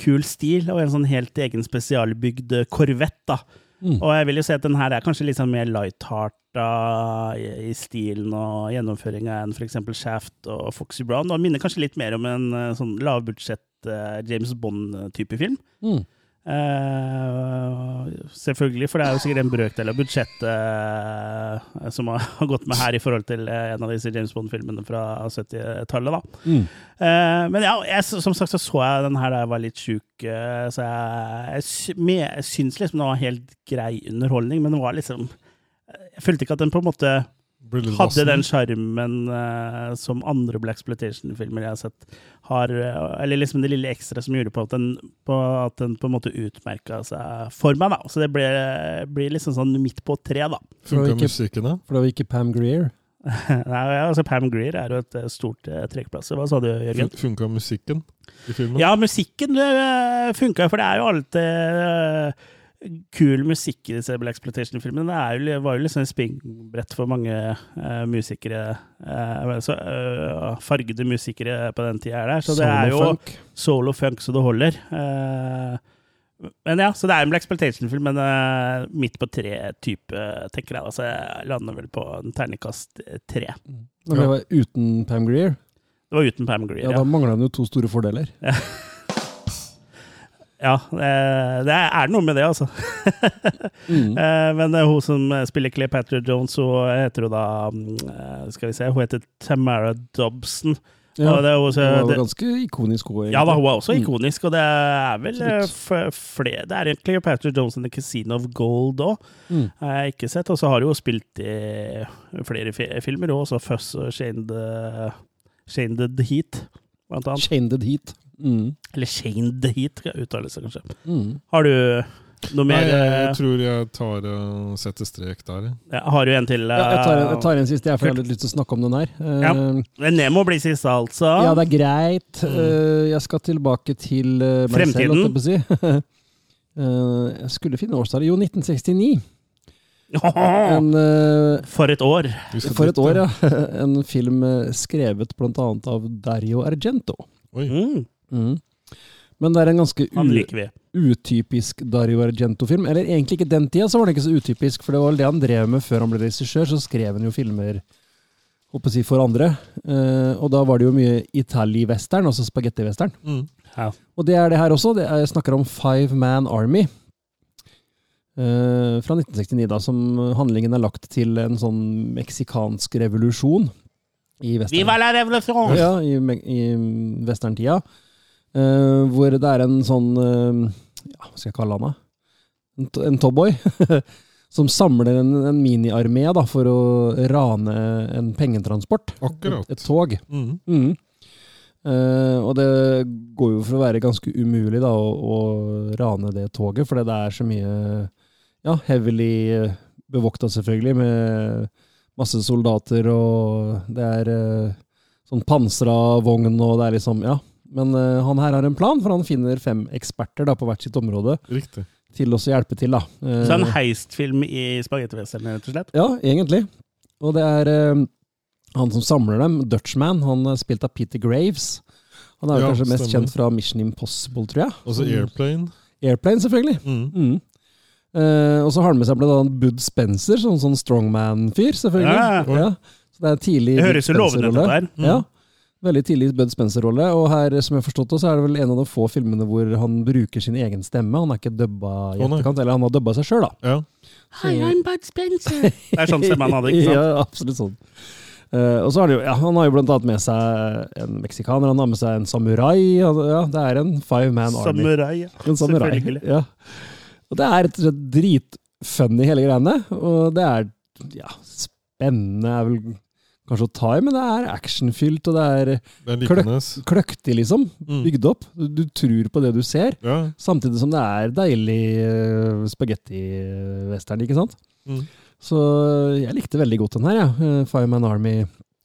S2: kul stil og en sånn helt egen spesialbygd korvett. da.
S3: Mm.
S2: Og jeg vil jo si at den her er kanskje litt sånn mer lighthearta i, i stilen og gjennomføringa enn f.eks. Shaft og Foxy Brown. Og minner kanskje litt mer om en eh, sånn lavbudsjett uh, James Bond-type film.
S3: Mm.
S2: Eh, selvfølgelig, for det er jo sikkert en brøkdel av budsjettet uh, som har, gått med her i forhold til uh, en av disse James Bond-filmene fra 70-tallet. da.
S3: Mm.
S2: Men ja, jeg, som sagt så så jeg den her da jeg var litt sjuk, så jeg, jeg, jeg syns liksom det var helt grei underholdning, men det var liksom Jeg følte ikke at den på en måte hadde
S4: vassen.
S2: den sjarmen uh, som andre Black Exploitation-filmer jeg har sett, har. uh, eller liksom det lille ekstra som gjorde på at den på, at den på en måte utmerka seg for meg, da. Så det ble, blir liksom sånn midt på tre, da.
S4: Funka musikken, da?
S3: For det var ikke Pam Greer.
S2: Nei, altså Pam Greer er jo et eh, stort uh, trekkplass. Hva sa du, Jørgen?
S4: Fun- Funka musikken i filmen?
S2: Ja, musikken uh, funka, for det er jo alltid eh, kul musikk i disse Black Exploitation-filmene. Det jo, var jo liksom et springbrett for mange uh, musikere. uh, så, uh, fargede musikere på den tida der. Så det er jo
S3: funk.
S2: soul og funk så det holder. Men ja, så det er en Black Exploitation-film, men midt på tre-type, tenker jeg. Altså, jeg lander vel på en terningkast tre.
S3: Men det var uten Pam Greer.
S2: Det var uten Pam Greer.
S3: Ja,
S2: ja.
S3: Da mangla den jo to store fordeler.
S2: Ja, eh, det er noe med det, altså.
S3: Mm.
S2: Eh, Men eh, hun som spiller Cleopatra Jones, hun heter jo da mm, Skal vi se, hun heter Tamara Dobson.
S3: Ja,
S2: det jo også-
S3: det var
S2: jo
S3: ganske ikonisk hun. egentlig.
S2: Ja da, hun er også
S3: Mm.
S2: ikonisk, og det er vel flere Det er egentlig Cleopatra Jones in the Casino of Gold òg,
S3: Mm.
S2: har jeg ikke sett. Og så har hun spilt i flere filmer, og også Fuss og Shane the, Shane the Heat, blant annet.
S3: Chained Heat. Mm.
S2: Eller Shane Date, skal jeg uttale seg kanskje.
S3: Mm.
S2: Har du noe
S4: Nei,
S2: mer?
S4: jeg,
S2: eh,
S4: jeg tror jeg tar og setter strek der.
S2: Ja, har du en til?
S3: Ja, jeg, tar en, jeg
S2: eh,
S3: tar en siste, jeg, for jeg har litt lyst til å snakke om den her.
S2: Ja.
S3: Eh,
S2: Men Nemo blir siste, altså.
S3: ja, det er greit. Uh, jeg skal tilbake til uh, Fremtiden. selv, holdt jeg på å si. Eh, jeg skulle finne årstallet. Jo, 1969. En,
S2: For et år.
S3: For et år, ja. En film skrevet annet av Dario Argento.
S4: Oi.
S2: Mm,
S3: Mm. Men det er en ganske utypisk Dario Argento-film. Eller egentlig ikke den tida, så var det ikke så utypisk, for det var det han drev med før han ble regissør. Så skrev han jo filmer håper å si, for andre. Eh, og da var det jo mye Itali-western, altså spagetti-western.
S4: Mm.
S2: Ja.
S3: Og det er det her også. Det er, jeg snakker om Five Man Army. eh, fra 1969, da, som handlingen er lagt til en sånn meksikansk revolusjon i western.
S2: Viva la revolusjon!
S3: Ja, i, i westerntida. Eh, hvor det er en sånn uh, ja, Hva skal jeg kalle han, da? En, en towboy. som samler en, en miniarmé for å rane en pengetransport.
S4: Akkurat.
S3: Et, et tog.
S4: Mm.
S3: Mm. Uh, og det går jo for å være ganske umulig da, å, å rane det toget, fordi det er så mye ja, heavily bevokta, selvfølgelig, med masse soldater, og det er uh, sånn pansra vogn, og det er liksom Ja. Men uh, han her har en plan, for han finner fem eksperter da, på hvert sitt område
S4: Riktig.
S3: til å hjelpe til. da. Uh,
S2: Så en heistfilm i spagettivestern, rett og slett?
S3: ja, egentlig. Og det er uh, han som samler dem, Dutchman, han er spilt av Peter Graves. Han er
S4: Ja,
S3: kanskje mest
S4: stemmer.
S3: kjent fra Mission Impossible, tror jeg.
S4: Og så Airplane.
S3: Airplane, selvfølgelig.
S4: Mm.
S3: Mm. Uh, og så har han med seg blant annet Bud Spencer, sånn, sånn strongman-fyr, selvfølgelig.
S2: Ja.
S3: Ja. Så det er tidlig
S2: Det høres jo lovende ut, dette her.
S4: Mm.
S3: Ja. Veldig tidlig Bud Spencer-rolle. Og her, som jeg har forstått det, så er det vel en av de få filmene hvor han bruker sin egen stemme. Han er ikke dubba i etterkant, eller han har dubba seg sjøl, da.
S4: Ja.
S2: Hi, I'm Bud Spencer. Det er sånn stemme han hadde, ikke sant?
S3: ja, absolutt sånn. Uh, og så har jo, ja, han har jo blant annet med seg en meksikaner, han har med seg en samurai. Ja, det er en five man army.
S2: Samurai. ja.
S3: En samurai.
S2: Selvfølgelig.
S3: Ja. Og det er rett og slett dritfunny, hele greiene. Og det er ja, spennende, er vel kanskje å ta i, men det er actionfylt, og det er
S4: er likende.
S3: kløktig, liksom.
S4: Mm.
S3: Bygd opp. Du, du tror på det du ser,
S4: Ja.
S3: samtidig som det er deilig uh, spagetti-western, ikke sant?
S4: Mm.
S3: Så jeg likte veldig godt den her, ja. Fireman Army.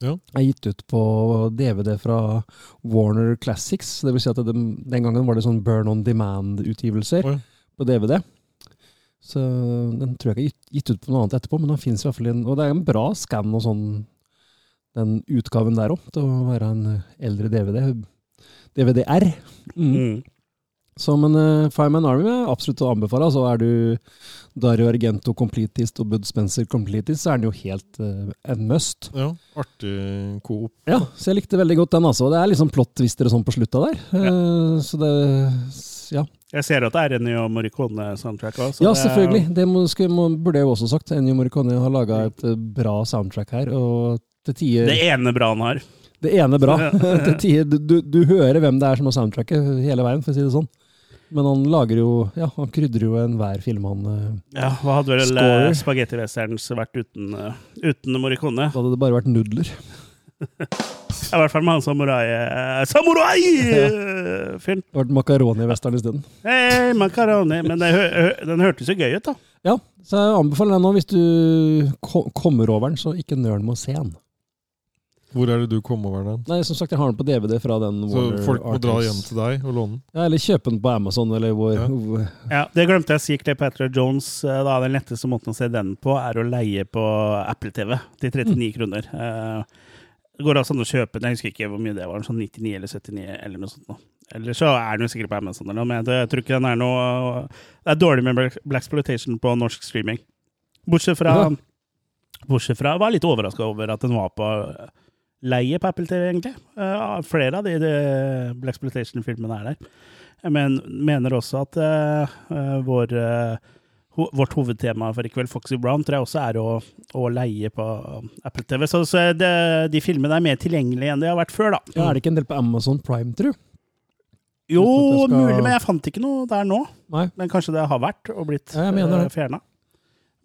S4: Ja.
S3: er gitt ut på DVD fra Warner Classics. Det vil si at det, den gangen var det sånn Burn on Demand-utgivelser
S4: Oi.
S3: på DVD. Så den tror jeg ikke er gitt, gitt ut på noe annet etterpå, men den fins i hvert fall i en Og det er en bra skann og sånn, den utgaven der òg, til å være en eldre DVD. DVD-R. Mm.
S2: Mm.
S3: Så, men uh, Fireman Army er absolutt å anbefale. Altså, er du Dario Argento completist og Bud Spencer completist, så er den jo helt uh, en must.
S4: Ja, artig coop.
S3: Ja, så jeg likte veldig godt den, altså. Det er liksom plot-twister og sånn på slutta der. Eh, så det Ja,
S2: Jeg ser at det er Ennio Morricone-soundtrack òg.
S3: ja selvfølgelig. Det må, skulle, må, burde jeg jo også sagt. Ennio Morricone har laga et eh, bra soundtrack her, og til tider
S2: Det ene bra han har.
S3: Det ene bra. til tider du, du, hører hvem det er som har soundtracket hele veien, for å si det sånn. Men han lager jo Ja, han krydrer jo enhver film han uh,
S2: Ja, Hva hadde vel uh, Spagetti Westerns vært uten, uh, uten Morricone?
S3: Da hadde det bare vært nudler.
S2: I hvert fall med han samurai... Uh, Samurai-fyren!
S3: Det ble makaroni-western isteden.
S2: Hei, makaroni. Men hø hø den hørtes jo gøy ut, da.
S3: Ja, så jeg anbefaler den nå hvis du ko kommer over den, så ikke nøl med å se den.
S4: Hvor er det du kom over den?
S3: Nei, som sagt, jeg har den på DVD fra den
S4: Så
S3: Warner
S4: folk må dra
S3: Archives.
S4: hjem til deg og låne den?
S3: Ja, eller kjøpe den på Amazon, eller hvor,
S4: Ja.
S2: Ja, Det glemte jeg å si. Cleopatra Jones, eh, da, den letteste måten å se den på, er å leie på Apple TV til 39 kroner. Eh, Det går altså an å kjøpe den, jeg husker ikke hvor mye det var, sånn 99 eller 79 eller noe sånt. nå. Eller så er den jo sikkert på Amazon, eller noe, men jeg tror ikke den er noe Det er dårlig med Black- Blaxploitation på norsk streaming. Bortsett fra
S3: Ja.
S2: Bortsett fra Jeg var litt overraska over at den var på leie på Apple TV, egentlig. Uh, flere av de, de Blaxploitation-filmene er der. Men mener også at uh, vår, ho vårt hovedtema for i kveld, Foxy Brown, tror jeg også er å, å leie på Apple TV. Så, så det, de filmene er mer tilgjengelige enn de har vært før, da.
S3: Ja, er det ikke en del på Amazon Prime, tru?
S2: Jo,
S3: Uten at jeg skal-
S2: mulig, men jeg fant ikke noe der nå.
S3: Nei.
S2: Men kanskje det har vært og blitt
S3: Ja, jeg
S2: fjerna.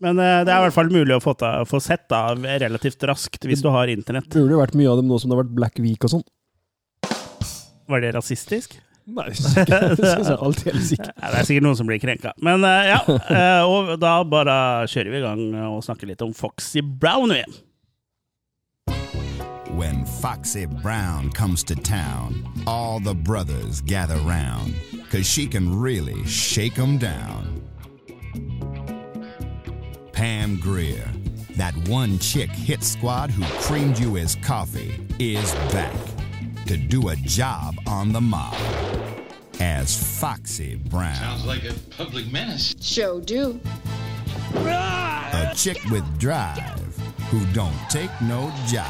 S2: Men eh, det er i hvert fall mulig å få, ta, få sett da, relativt raskt, hvis du har internett.
S3: Det Burde vært mye av dem nå som det har vært Black Week og sånn.
S2: Var det rasistisk?
S3: Nei, det er, helt sikkert.
S2: Ja, det er sikkert noen som blir krenka. Men eh, ja, eh, og da bare kjører vi i gang og snakker litt om Foxy Brown. igjen.
S5: When Foxy Brown comes to town, all the brothers gather round, cause she can really shake them down. Pam Greer, that one chick hit squad who creamed you as coffee, is back to do a job on the mob as Foxy Brown.
S6: Sounds like a public menace.
S7: Show do.
S5: A chick with drive who don't take no jive.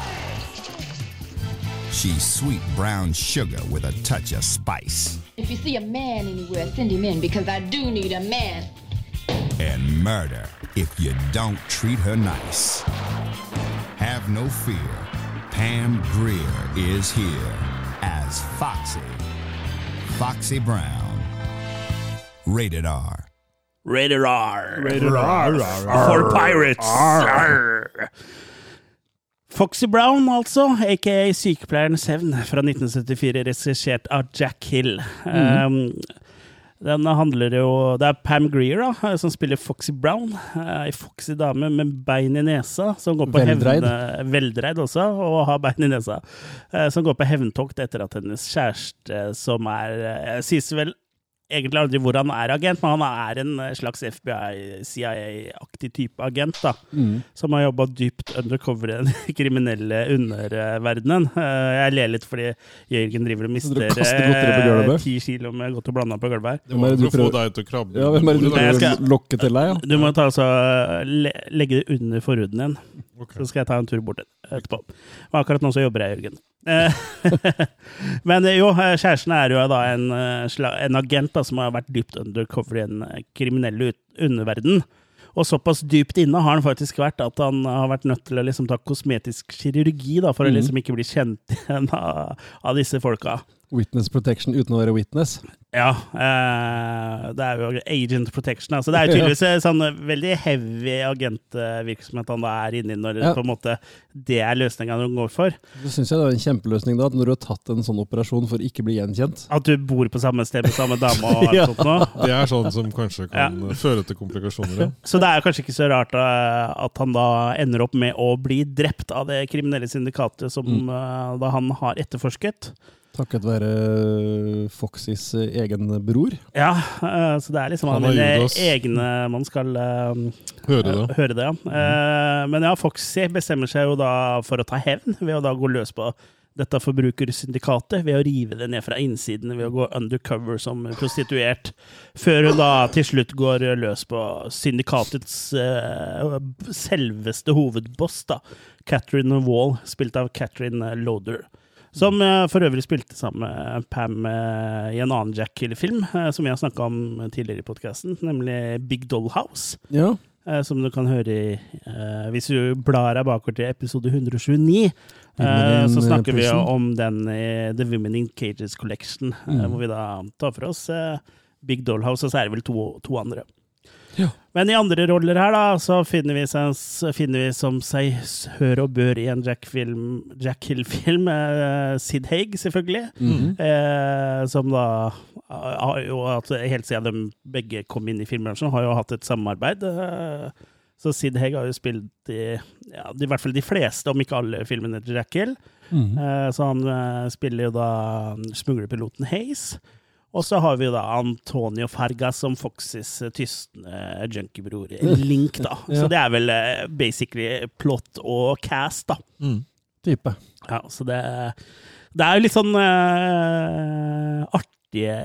S5: She's sweet brown sugar with a touch of spice.
S7: If you see a man anywhere, send him in because I do need a man.
S5: And murder if you don't treat her nice. Have no fear, Pam Greer is here as Foxy. Foxy Brown. Rated R.
S2: Rated R. Rated R. For pirates. Arr. Foxy Brown, altså, aka Sykepleierens hevn, fra 1974, regissert av Jack Hill. Um, den handler jo Det er Pam Greer da, som spiller Foxy Brown. eh, Ei foxy dame med bein i nesa. Som går på
S3: Veldreid.
S2: Hevne, Veldreid også, og har bein i nesa. eh, Som går på hevntokt etter at hennes kjæreste, som er eh, Sies vel egentlig aldri hvor han er agent, men han er en eh, slags FBI-CIA-aktig type agent, da.
S3: Mm.
S2: Som har jobba dypt undercover i den kriminelle underverdenen. Eh, Jeg ler litt fordi Jørgen driver og mister eh, ti kilo med godt og blanda på gulvet her.
S4: Det var
S3: du
S4: for å få deg til å krabbe
S3: Ja, hvem er det du prøver å lokke til deg, ja?
S2: Du må ta altså, le legge det under forhuden din,
S4: okay.
S2: så skal jeg ta en tur bort etterpå. Men akkurat nå så jobber jeg, Jørgen. Eh, Men eh, jo, eh, kjæresten er jo da en, en agent da, som har vært dypt undercover i en kriminelle kriminell underverden. Og såpass dypt inne har han faktisk vært at han har vært nødt til å liksom ta kosmetisk kirurgi da, for å
S3: Mhm.
S2: liksom ikke bli kjent igjen av, av disse folka.
S3: Witness protection uten å være witness.
S2: Ja. eh, det er jo agent protection. Altså, det er jo tydeligvis en sånn veldig heavy agentvirksomhet han da er inni når
S3: Ja.
S2: på en måte det er løsninga han går for.
S3: Så syns jeg det er en kjempeløsning da, at når du har tatt en sånn operasjon for ikke bli gjenkjent.
S2: At du bor på samme sted med samme dame og alt
S3: Ja.
S2: sånt noe.
S4: Det er sånn som kanskje kan føre til komplikasjoner. Ja.
S2: Så det er kanskje ikke så rart da, at han da ender opp med å bli drept av det kriminelle syndikatet som
S3: Mm.
S2: eh, da han har etterforsket.
S3: Takket være Foxys egen bror.
S2: Ja, eh, så det er liksom
S4: Han oss-
S2: egne man skal eh,
S4: Høre det.
S2: eh, høre det. Ja. Eh, Men ja, Foxy bestemmer seg jo da for å ta hevn ved å da gå løs på dette forbrukersyndikatet ved å rive det ned fra innsiden ved å gå undercover som prostituert, før hun da til slutt går løs på syndikatets uh, selveste hovedboss, da, Catherine Wall, spilt av Catherine Loader. Som for øvrig spilte sammen med Pam eh, i en annen Jack Killer-film, eh, som vi har snakka om tidligere i podkasten, nemlig Big Doll House.
S3: Ja.
S2: eh, Som du kan høre i Hvis du blar deg bakover til episode 129, eh,
S3: Women
S2: så snakker vi om den i The Women in Cages Collection,
S3: Mm.
S2: hvor vi da tar for oss Big Doll House, og så er det vel to, to andre.
S3: Ja.
S2: Men i andre roller her, da, så finner vi, seg, finner vi som seg hør og bør i en Jack, film, Jack Hill-film, eh, Sid Haig, selvfølgelig.
S3: Mhm.
S2: Eh, som da har jo hatt, helt siden de begge kom inn i filmbransjen, har jo hatt et samarbeid. Eh, så Sid Haig har jo spilt i ja, i hvert fall de fleste, om ikke alle, filmene til Jack Hill.
S3: Mhm.
S2: Eh, så han eh, spiller jo da smuglerpiloten Haze. Og så har vi da Antonio Fargas som Foxys eh, tystende junkiebror. Link, da. Så det er vel eh, basically plot og cast, da.
S4: Mm.
S3: Type.
S2: Ja, så det, det er jo litt sånn uh, artige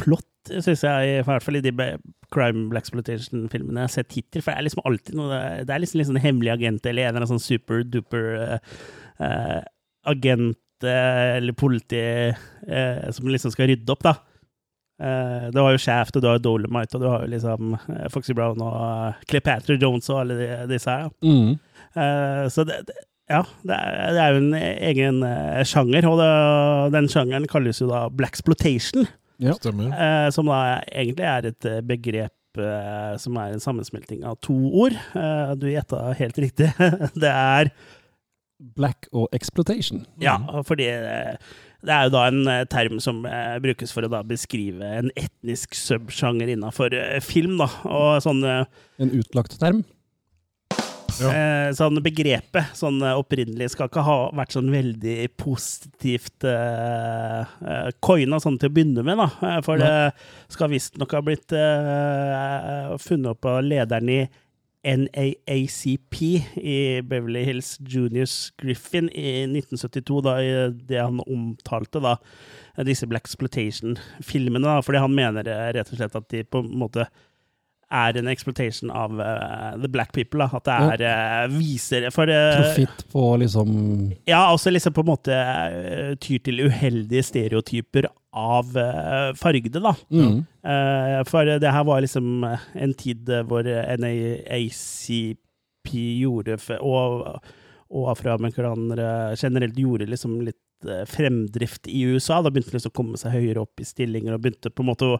S2: plott, syns jeg, i hvert fall i de crime black exploitation-filmene jeg har sett hittil. For det er liksom alltid noe Det er liksom en sånn hemmelig agent eller en eller annen sånn super-duper eh, agent eller politi eh, som liksom skal rydde opp, da. Eh, det var jo Shaft, og du har jo Dolomite, og du har jo liksom uh, Foxy Brown og uh, Cleopatra Jones og alle de, disse her. Ja.
S3: Mm.
S2: Eh, så det, det, ja, det er, det er jo en egen sjanger, og det, den sjangeren kalles jo da blaxploitation,
S3: Ja.
S2: Uh, som da egentlig er et begrep som er en sammensmelting av to ord. Du gjetta helt riktig. det er
S3: Black og exploitation.
S2: Ja, fordi det er jo da en eh, term som eh, brukes for å da beskrive en etnisk subsjanger innafor film, da. Og sånn eh,
S3: En utlagt term.
S4: Ja.
S2: Eh, sånn begrepet sånn eh, opprinnelig skal ikke ha vært sånn veldig positivt eh, eh, coina sånn til å begynne med, da. Eh, For det skal visstnok ha blitt eh, funnet opp av lederen i NAACP i Beverly Hills Juniors Griffin i 1972, da, i det han omtalte da, disse Black Exploitation-filmene. Fordi han mener rett og slett at de på en måte er en exploitation av uh, the black people. Da. At det er uh, viser For uh,
S3: Profitt på liksom
S2: ja, også liksom på en måte tyr til uheldige stereotyper av fargede, da. Mm. For det her var liksom en tid hvor NAACP gjorde og, og afroamerikanere generelt gjorde liksom litt fremdrift i USA. Da begynte de liksom å komme seg høyere opp i stillinger og begynte på en måte å,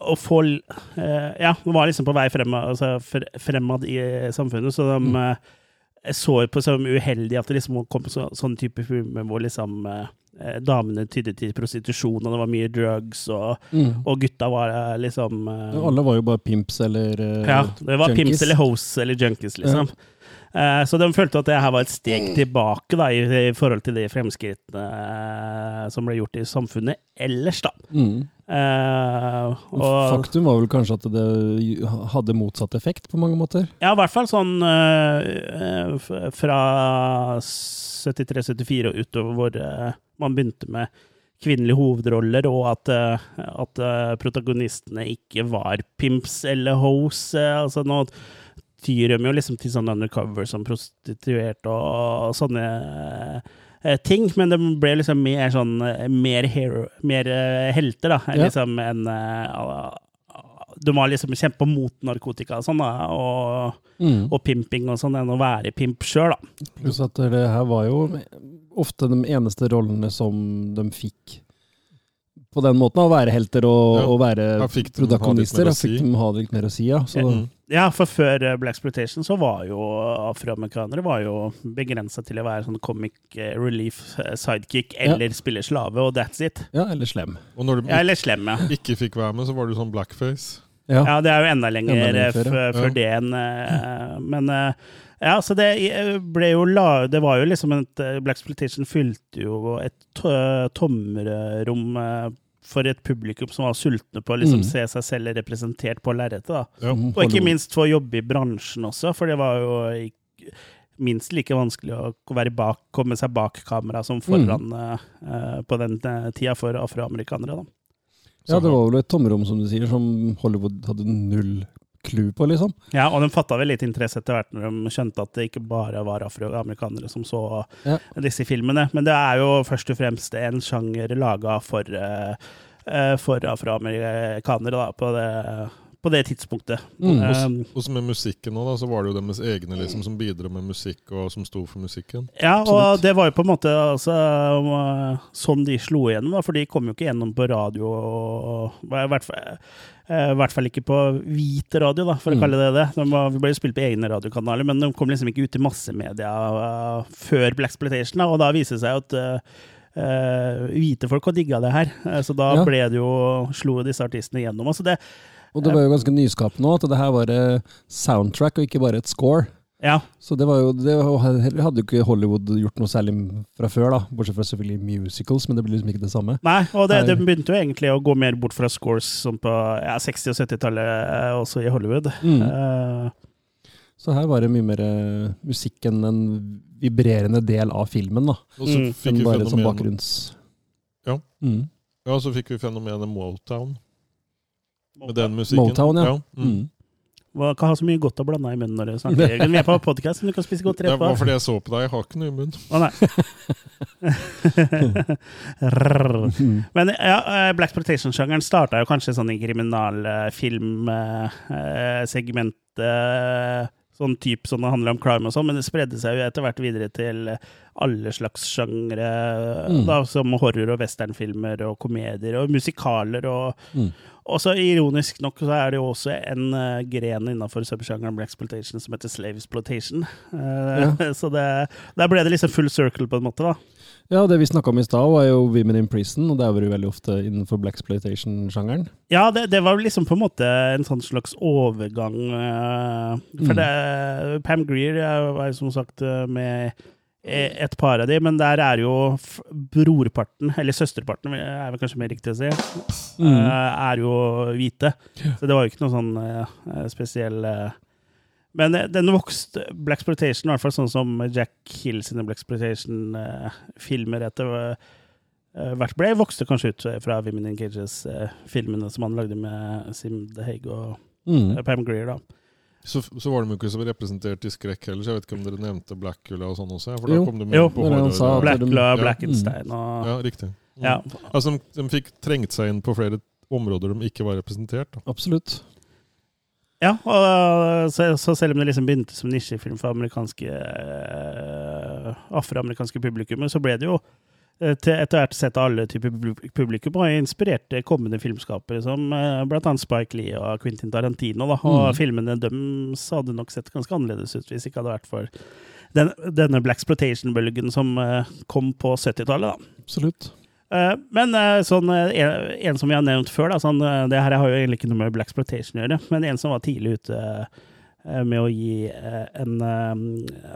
S2: å få eh, Ja, de var liksom på vei fremad, altså fremad i samfunnet, så de eh, så på som uheldig at det liksom kom så, sånn type filmer hvor liksom eh, eh, damene tydde til prostitusjon, og det var mye drugs, og,
S3: mm.
S2: og gutta var eh, liksom eh,
S3: Ja, Alle var jo bare pimps eller uh,
S2: ja, det var
S3: junkies.
S2: pimps eller hoes eller junkies, liksom. Eh, så de følte at det her var et steg tilbake da, i, i forhold til de fremskrittene uh, som ble gjort i samfunnet ellers, da.
S3: Mhm.
S2: Eh, og,
S3: Faktum var vel kanskje at det hadde motsatt effekt på mange måter.
S2: ja, i hvert fall sånn eh, eh, fra 73-74 og utover hvor eh, man begynte med kvinnelige hovedroller, og at, at protagonistene ikke var pimps eller hoes. altså nå tyr de jo liksom til sånn undercover som prostituerte og, sånne eh, ting, men det ble liksom mer sånn eh, mer, hero, mer eh, helter, da,
S3: Ja.
S2: liksom enn eh, De var liksom kjempa mot narkotika og sånn, da, og,
S3: mm.
S2: og pimping og sånn, enn å være pimp sjøl, da.
S3: Pluss at det her var jo ofte de eneste rollene som de fikk på den måten, å være helter og,
S4: Ja.
S3: og være
S4: Ja,
S3: protagonister. Da fikk
S4: si.
S3: de ha litt mer å si, ja. Så,
S4: Mm.
S2: Ja, for før eh, Black Exploitation så var jo afroamerikanere var jo begrensa til å være sånn comic eh, relief eh, sidekick eller spille slave, og that's it.
S3: ja, eller slem.
S4: Og når du
S2: Ja, eller slem, ja.
S4: ikke fikk være med, så var du sånn blackface.
S3: Ja.
S2: Ja, det er jo enda lenger,
S3: Enda lenger før,
S4: ja.
S2: før det enn Men eh, ja, så det eh, ble jo la... Det var jo liksom et eh, Black Splitation fylte jo et to- tomrom eh, for et publikum som var sultne på å liksom
S3: Mm.
S2: se seg selv representert på lerretet.
S4: Ja.
S2: Og ikke minst få jobbe i bransjen også, for det var jo minst like vanskelig å være bak, komme seg bak kamera som foran mm. uh, på den tida for afroamerikanere. da.
S3: Ja, det var vel et tomrom, som du sier, som Hollywood hadde null clou på, liksom.
S2: Ja, og de fatta vel litt interesse etter hvert når de skjønte at det ikke bare var afroamerikanere som så
S3: Ja.
S2: disse filmene. Men det er jo først og fremst en sjanger laga for, eh, eh, for afroamerikanere da, på det, på det tidspunktet.
S3: Mm.
S2: Um,
S4: Og så med musikken da, så var det jo deres egne liksom, som bidro med musikk, og som sto for musikken.
S2: Ja,
S3: Absolutt.
S2: og det var jo på en måte altså, sånn de slo igjennom, da, for de kom jo ikke gjennom på radio, og, i, hvert fall, eh, I hvert fall ikke på hvit radio, da, for å
S3: Mm.
S2: kalle det det. De var, vi ble jo spilt på egne radiokanaler, men de kom liksom ikke ut i massemedia uh, før Black Splitation, da, og da viser det seg at uh, uh, hvite folk har digga det her. Uh, så da
S3: Ja.
S2: ble det jo, slo disse artistene gjennom. Altså det,
S3: Og det var jo ganske nyskapende òg, at det her var eh, soundtrack og ikke bare et score.
S2: ja,
S3: Så det var jo, det hadde jo ikke Hollywood gjort noe særlig fra før, da. Bortsett fra selvfølgelig musicals, men det blir liksom ikke det samme.
S2: Nei, og det, det begynte jo egentlig å gå mer bort fra scores som på ja, 60- og 70-tallet, eh, også i Hollywood.
S3: Mm.
S2: Uh,
S3: Så her var det mye mer musikk enn en vibrerende del av filmen, da.
S4: Og så
S2: Mm.
S4: fikk
S3: Enn
S4: vi
S3: bare som
S4: fenomenet
S3: bakgrunns...
S4: Ja.
S3: Mm.
S4: Ja, så fikk vi fenomenet Motown. Med den musikken.
S3: Motown, ja.
S4: ja.
S3: Mm.
S2: Hva kan ha så mye godt å blande i munnen når du snakker. Jørgen. Vi er på podkast, men du kan spise godt
S4: tre
S2: rett på.
S4: var fordi jeg så på deg. Jeg har ikke noe i munnen.
S2: Å nei.
S3: Mm.
S2: Men ja, eh, Black Protection-sjangeren starta jo kanskje sånn i kriminalfilmsegmentet. Sånn type sånn det handler om crime og sånn, men det spredde seg jo etter hvert videre til alle slags sjangre.
S3: Mm.
S2: Som horror- og westernfilmer og komedier og musikaler. Og,
S3: Mm.
S2: og så ironisk nok så er det jo også en uh, gren innenfor subsjangeren Black Exploitation som heter Slave Exploitation. Eh, Så det, der ble det liksom full circle, på en måte. da.
S3: Ja, det vi snakka om i stad, var jo Women in Prison, og det er jo veldig ofte innenfor black exploitation-sjangeren.
S2: Ja, det, det var liksom på en måte en sånn slags overgang. eh, For
S3: Mm.
S2: det, Pam Greer er- var som sagt eh, med et par av de, men der er jo brorparten, eller søsterparten, er vel kanskje mer riktig å si,
S3: Mm.
S2: eh, er jo hvite. Så det var jo ikke noe sånn eh, spesiell eh, Men eh, den vokste Black Exploitation, i hvert fall sånn som Jack Hill sine Black Exploitation-filmer etter eh, hvert ble, vokste kanskje ut fra Women in Cages-filmene som han lagde med Sim DeHague og
S3: Mm.
S2: eh, Pam Greer. da.
S4: Så, så var de jo ikke så representert i skrekk heller, så jeg vet ikke om dere nevnte Blackula og sånn også? For da
S3: Jo.
S4: kom de med
S2: Jo,
S4: på
S3: han sa Blackula,
S4: Ja.
S2: Blackenstein og
S4: Ja, riktig. Mm.
S2: ja.
S4: Altså, de, de fikk trengt seg inn på flere områder de ikke var representert. Da.
S3: Absolutt.
S2: Ja, og så, så selv om det liksom begynte som nisjefilm for amerikanske uh, afroamerikanske publikummer, så ble det jo eh, til etter hvert sett av alle typer publikum, og inspirerte kommende filmskapere som bl.a. Spike Lee og Quentin Tarantino. Da. Og
S3: Mm.
S2: filmene deres hadde nok sett ganske annerledes ut hvis det ikke hadde vært for den, denne Black Splotation-bølgen som eh, kom på 70-tallet.
S3: Absolutt.
S2: Eh, Men eh, sånn, eh, en, en som vi har nevnt før, da, sånn, det her har jo egentlig ikke noe med Black Exploitation å gjøre, men en som var tidlig ute med å gi en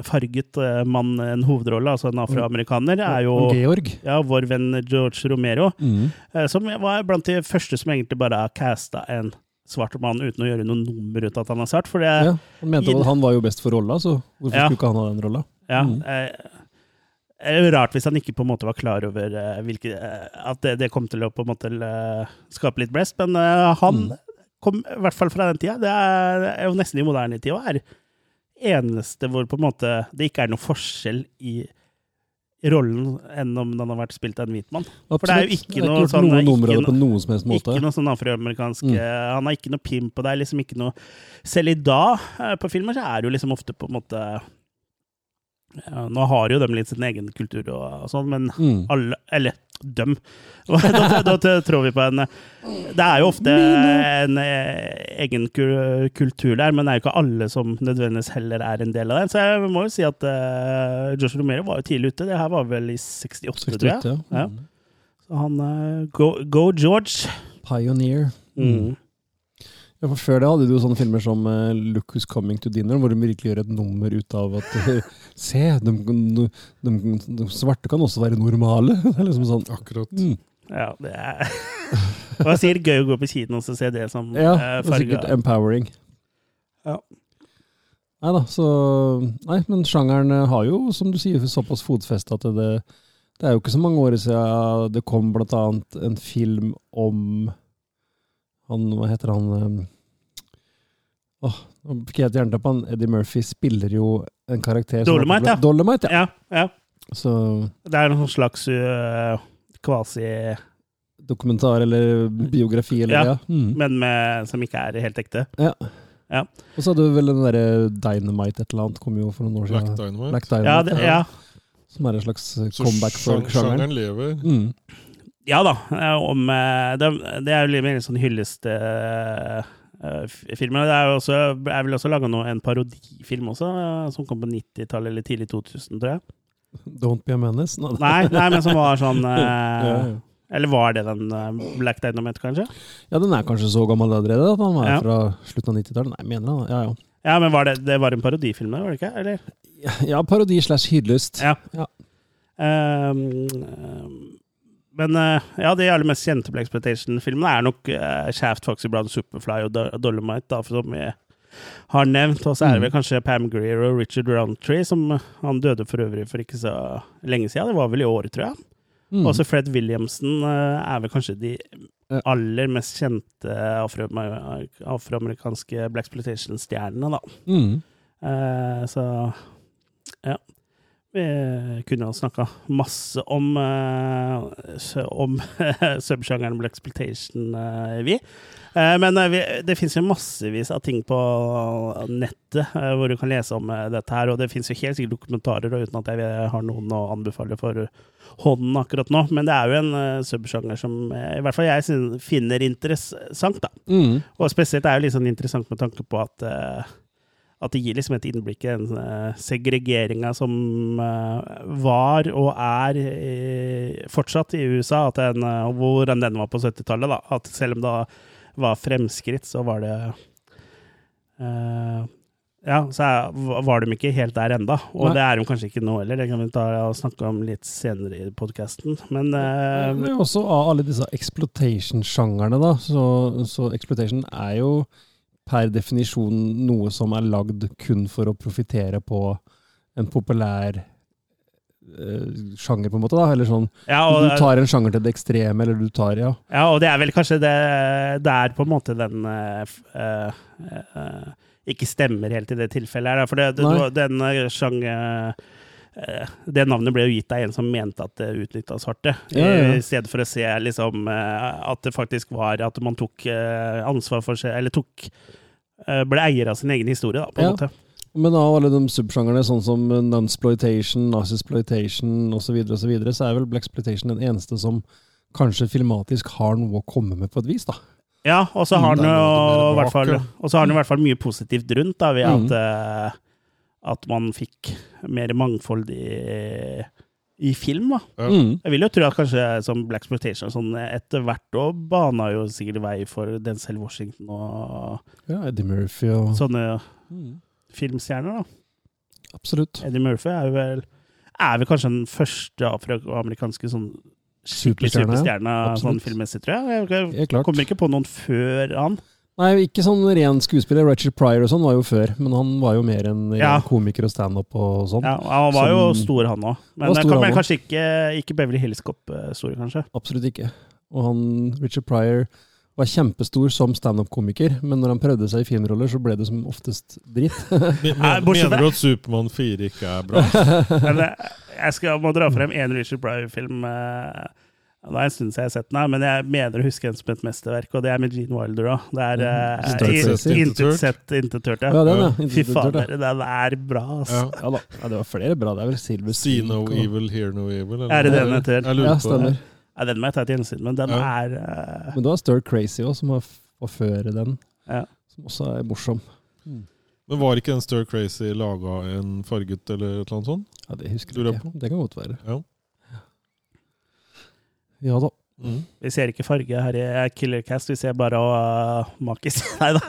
S2: farget mann en hovedrolle, altså en afroamerikaner, er jo
S3: Georg.
S2: ja, vår venn George Romero,
S3: Mm.
S2: som var blant de første som egentlig bare casta en svart mann uten å gjøre noe nummer ut av at han er svart. For det,
S3: Ja, han mente at han var jo best for rolla, så hvorfor
S2: Ja.
S3: skulle ikke han ha den rolla?
S2: Ja,
S3: Mm.
S2: eh, rart hvis han ikke på en måte var klar over eh, hvilke, eh, at det, det kom til å på en måte eh, skape litt blest, men han
S3: Mm.
S2: kom i hvert fall fra den tida. Det er, er jo nesten i moderne tid og er eneste hvor på en måte det ikke er noen forskjell i rollen enn om den har vært spilt av en hvit mann.
S3: For
S2: det er jo ikke noe sånn-
S3: noen
S2: ikke
S3: numre på noen som helst måte.
S2: Ikke noe sånn afroamerikansk
S3: Mm.
S2: Han har ikke noe pimp, og det er liksom ikke noe Selv i dag, på filmer, så er det jo liksom ofte på en måte ja, Nå har jo de litt sin egen kultur og, og sånn, men
S3: Mm.
S2: alle Eller Døm. da, da, da tror vi på en Det er jo ofte en eh, egen kultur der, men det er jo ikke alle som nødvendigvis heller er en del av den. Så jeg må jo si at uh, Josh Romero var jo tidlig ute. Det her var vel i 68, tror
S3: 68,
S2: jeg.
S3: ja.
S2: Ja. Så han uh, go, go George!
S3: Pioneer.
S2: Mm.
S3: Ja, for Før det hadde du sånne filmer som uh, Look Who's Coming to Dinner, hvor de virkelig gjør et nummer ut av at uh, Se, de, de, de, de svarte kan også være normale. Det er liksom sånn
S4: Akkurat.
S3: mm.
S2: Ja, det er Hva sier gøy å gå på kino og se det som
S3: Ja,
S2: uh,
S3: det er sikkert empowering.
S2: Ja.
S3: Nei da, så Nei, men sjangeren eh, har jo, som du sier, såpass fotfeste at det, det er jo ikke så mange år siden det kom blant annet en film om han, Hva heter han eh, Åh, nå fikk jeg et jernteppe. Han Eddie Murphy spiller jo en karakter som-
S2: Dolomite, ja.
S3: Dolomite, ja.
S2: Ja, ja.
S3: Så
S2: Det er en slags uh, kvasi
S3: dokumentar eller biografi eller
S2: Ja.
S3: ja. Mm.
S2: Men med, som ikke er helt ekte. Ja.
S3: Og så hadde du vel den derre Dynamite et eller annet, kom jo for noen år siden. Black.
S4: Dynamite.
S3: Black
S2: Ja,
S3: Dynamite.
S2: det, ja.
S3: Som er en slags eh, comeback for
S4: sjang-
S3: sjangeren.
S4: sjangeren lever.
S3: Mm.
S2: Ja da. eh, Om, eh, det, det er jo litt mer en sånn hyllestfilmer. Det er, også, er vel også laga en parodifilm også, eh, som kom på 90-tallet eller tidlig 2000, tror jeg.
S3: Don't be a menace. Nei,
S2: Nei, nei men som var sånn uh,
S3: ja, ja.
S2: Eller var det den uh, Black Dynamite, kanskje?
S3: ja, den er kanskje så gammel allerede at han er
S2: Ja.
S3: fra slutten av 90-tallet. Nei, mener han. Ja, ja.
S2: Ja, men var det, det var en parodifilm, det, var det ikke? Eller?
S3: Ja, parodi slash hyllest.
S2: Ja.
S3: Ja.
S2: um, ehm, men eh, ja, de aller mest kjente Black Exploitation-filmene er nok uh, Shaft, Foxy Brown, Superfly og Dolomite, da, som vi har nevnt. Og så er det
S3: Mm.
S2: vel kanskje Pam Greer og Richard Roundtree, som eh, han døde for øvrig for ikke så lenge siden. Det var vel i år, tror jeg.
S3: Mm.
S2: Også Fred Williamson er vel kanskje de aller mest kjente afroamerikanske afroamerikanske Black Exploitation-stjernene, da.
S3: Mm.
S2: Uh, så ja. Vi kunne jo snakka masse om, eh, om subsjangeren Black Exploitation, eh, vi. Eh, men eh, det fins jo massevis av ting på nettet eh, hvor du kan lese om eh, dette her, og det fins jo helt sikkert dokumentarer, uten at jeg har noen å anbefale for hånden akkurat nå. Men det er jo en subsjanger som eh, i hvert fall jeg finner interessant, da.
S3: Mm.
S2: Og spesielt er det litt sånn interessant med tanke på at, eh, at det gir liksom et innblikk i den uh, segregeringa som eh, var og er eh, fortsatt i USA, at den, eh, hvordan den var på 70-tallet. da. At selv om det var fremskritt, så var det eh, ja, så var de ikke helt der enda, og
S3: Nei.
S2: det er de kanskje ikke nå heller. Det kan vi ta og snakke om litt senere i podkasten. Men
S3: uh, også av alle disse exploitation-sjangerne, da. Så, så exploitation er jo per definisjon noe som er lagd kun for å profitere på en populær eh, sjanger, på en måte. da, eller sånn,
S2: ja, og,
S3: Du tar en sjanger til det ekstreme, eller du tar Ja.
S2: Ja, og det er vel kanskje det Det er på en måte den eh, eh, Ikke stemmer helt i det tilfellet her, da, for det, det, den sjanger det navnet ble jo gitt av en som mente at det utnytta svarte,
S3: Ja, ja,
S2: i stedet for å se liksom, at det faktisk var at man tok ansvar for seg Eller tok ble eier av sin egen historie, da, på en
S3: Ja.
S2: måte.
S3: Men av alle de subsjangerne, sånn som nunsploitation, nazisploitation osv., så, videre, og så, videre, så er vel blaxploitation den eneste som kanskje filmatisk har noe å komme med på et vis, da.
S2: Ja, og så har
S4: han
S2: jo i hvert fall mye positivt rundt, da, ved
S3: Mm.
S2: at, eh, at man fikk mer mangfold i, i film. da.
S4: Ja.
S3: Mm.
S2: Jeg vil jo tro at kanskje som Black Exploitation sånn etter hvert òg bana jo sikkert vei for Denzel Washington og
S3: Ja, Eddie Murphy og
S2: sånne
S3: Mm.
S2: filmstjerner. da.
S3: Absolutt.
S2: Eddie Murphy er vel er vel kanskje den første afroamerikanske sånn skikkelig
S3: Superstjerne,
S2: superstjerne sånn filmmessig, tror jeg. Jeg
S3: jeg
S2: kommer ikke på noen før han.
S3: Nei, ikke sånn ren skuespiller. Richard Pryor og sånn var jo før, men han var jo mer en
S2: Ja.
S3: komiker og standup og sånn.
S2: Ja, han var jo stor, han òg. Men,
S3: stor,
S2: kan-
S3: han
S2: men kanskje ikke, ikke Beverly Hills Cop-store, kanskje.
S3: Absolutt ikke. Og han, Richard Pryor var kjempestor som standup-komiker, men når han prøvde seg i filmroller, så ble det som oftest dritt.
S4: Mener du at Supermann 4 ikke er bra?
S2: Men eh, jeg skal, må dra frem én Richard Pryor-film. eh, Det er en stund siden jeg har sett den, her, men jeg mener å huske den som et mesterverk, og det er med Gene Wilder òg. Det er
S3: mm.
S2: Intet sett, intet hørt.
S3: Ja,
S2: Ja.
S3: den, ja.
S2: Fy fader,
S3: ja.
S2: den er bra, altså.
S4: Ja.
S3: Ja da. Ja, det var flere bra. Det er vel Silver
S4: See no
S3: og-
S4: evil, hear no evil? eller?
S2: Er det den heter?
S4: Jeg lurer
S3: Ja,
S4: det.
S3: stemmer.
S2: Ja, den må jeg ta et gjensyn, men den
S4: Ja.
S2: er uh...
S3: Men du har Stir Crazy òg, som var, var før den.
S2: Ja.
S3: Som også er morsom.
S4: Men var ikke en Stir Crazy laga en farget eller et eller annet sånt?
S3: Ja, Det husker jeg ikke. Det kan godt være.
S4: Ja.
S3: Ja da.
S4: Mm.
S2: Vi ser ikke farge her i Killercast, vi ser bare uh, makis. Nei da.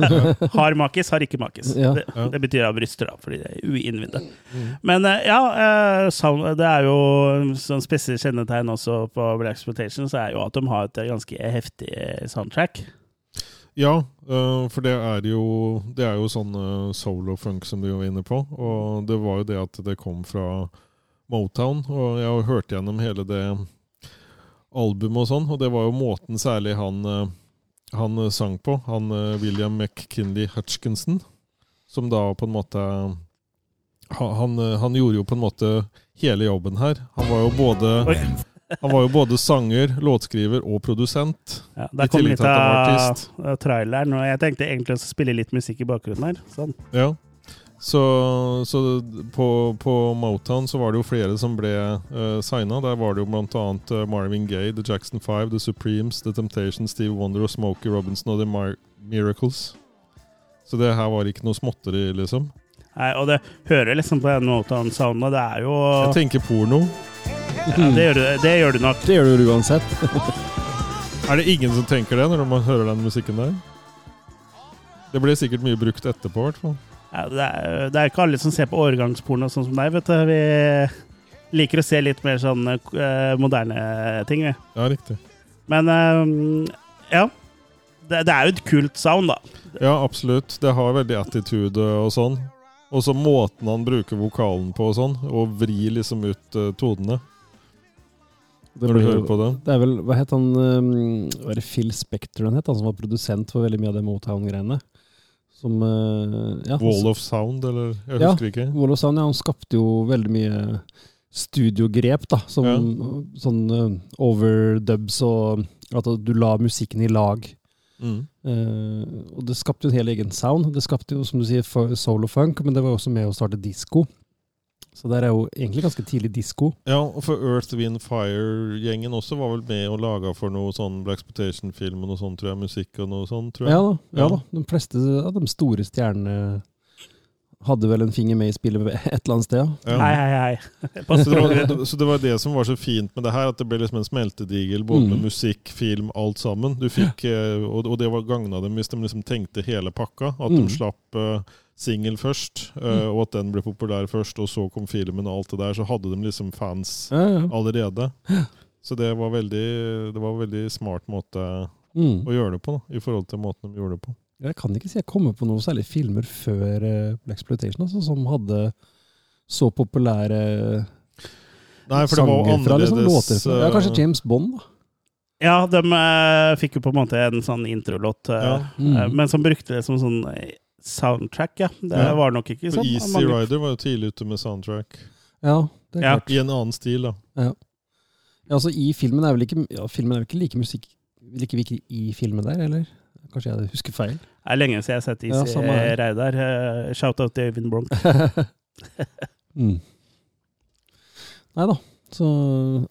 S2: Har makis, har ikke makis.
S3: Ja.
S2: Det, det betyr av bryster, da, fordi det er uinnvidde.
S4: Mm.
S2: Men uh, ja, uh, sound, det er jo sånn spesielt kjennetegn også på Black Exploitation, så er jo at de har et ganske heftig soundtrack.
S4: Ja, for det er jo Det er jo sånn solo-funk som du var inne på. Og det var jo det at det kom fra Motown. Og jeg har hørt gjennom hele det albumet og sånn, og det var jo måten særlig han øh, han øh, sang på. Han øh, William McKinley Hutchinson. Som da på en måte han, han gjorde jo på en måte hele jobben her. Han var jo både han var jo både sanger, låtskriver og produsent.
S2: Ja, der kom litt av traileren, og jeg tenkte egentlig å spille litt musikk i bakgrunnen her. Sånn.
S4: Ja. Så, så på, på Motown så var det jo flere som ble uh, signa. Der var det jo blant annet eh, Marvin Gaye, The Jackson 5, The Supremes, The Temptations, Steve Wonder og Smokey Robinson og The Mar Miracles. Så det her var ikke noe småtteri, liksom.
S2: Nei, og det hører liksom på den Motown-sounda. Det er jo
S4: Jeg tenker porno.
S2: ja, det, gjør du, det gjør du nok.
S3: Det gjør du uansett.
S4: Er det ingen som tenker det når man hører den musikken der? Det ble sikkert mye brukt etterpå, i hvert fall.
S2: Ja, det, er, det er ikke alle som ser på årgangsporno sånn som deg, vet du. Vi liker å se litt mer sånn eh, moderne ting, vi.
S4: Ja, riktig.
S2: Men eh, ja. Det, det er jo et kult sound, da.
S4: Ja, absolutt. Det har veldig attitude og sånn. Og så måten han bruker vokalen på og sånn, og vrir liksom ut uh, tonene
S3: Det
S4: når du hører på det.
S3: Det er vel, Hva het han um, Var det Phil Spector han het, han som var produsent for veldig mye av det Motown-greiene? Som uh, ja,
S4: Wall of Sound, eller Jeg
S3: Ja.
S4: husker ikke.
S3: Wall of Sound, ja, han skapte jo veldig mye studiogrep, da. Som
S4: Ja.
S3: sånn uh, overdubs og at du la musikken i lag.
S4: Mm.
S3: Uh, og det skapte jo en hel egen sound. Det skapte jo, som du sier, soul og funk, men det var også med å starte disko. Så der er jo egentlig ganske tidlig disko.
S4: Ja, og for Earth, Wind, Fire-gjengen også var vel med og laga for noe sånn Black Exploitation-film og noe sånt, tror jeg. Musikk og noe sånt, tror jeg.
S3: Ja da. ja
S4: Ja.
S3: da. De fleste av de store stjernene hadde vel en finger med i spillet et eller annet sted. ja.
S2: Hei, hei, hei.
S4: Så det, var, så det var det som var så fint med det her, at det ble liksom en smeltedigel både med
S3: Mm.
S4: musikk, film, alt sammen. Du fikk, eh, og, og det var gagna dem hvis de liksom tenkte hele pakka. At de
S3: Mm.
S4: slapp uh, singel først, mm. og at den ble populær først, og så kom filmen og alt det der. Så hadde de liksom fans
S3: Ja, ja.
S4: allerede. Så det var veldig, det var en veldig smart måte
S3: Mm.
S4: å gjøre det på, da, i forhold til måten de gjorde det på.
S3: Jeg kan ikke si jeg kommer på noen særlig filmer før uh, Black Exploitation altså, som hadde så populære
S4: Nei, for det var
S3: sanger fra, liksom, låter fra. Ja, kanskje
S4: eh,
S3: James Bond, da.
S2: Ja, de uh, fikk jo på en måte en sånn introlåt, uh,
S4: Ja.
S3: Mm.
S2: eh, men som brukte det som sånn eh, soundtrack, ja. Det
S4: Ja.
S2: var nok ikke sånn.
S4: Easy
S2: mange-
S4: Rider var jo tidlig ute med soundtrack.
S3: Ja, det er
S2: Ja.
S3: klart.
S4: I en annen stil, da.
S3: Ja, altså, i filmen er vel ikke, ja, filmen er vel ikke like musikk like viktig i filmen der, eller? Kanskje jeg husker feil?
S2: Det er lenge siden jeg har sett
S3: Ja,
S2: Easy
S3: ja.
S2: Reidar. Eh, Shout-out til Øyvind Bronk.
S3: mm. Nei da. Så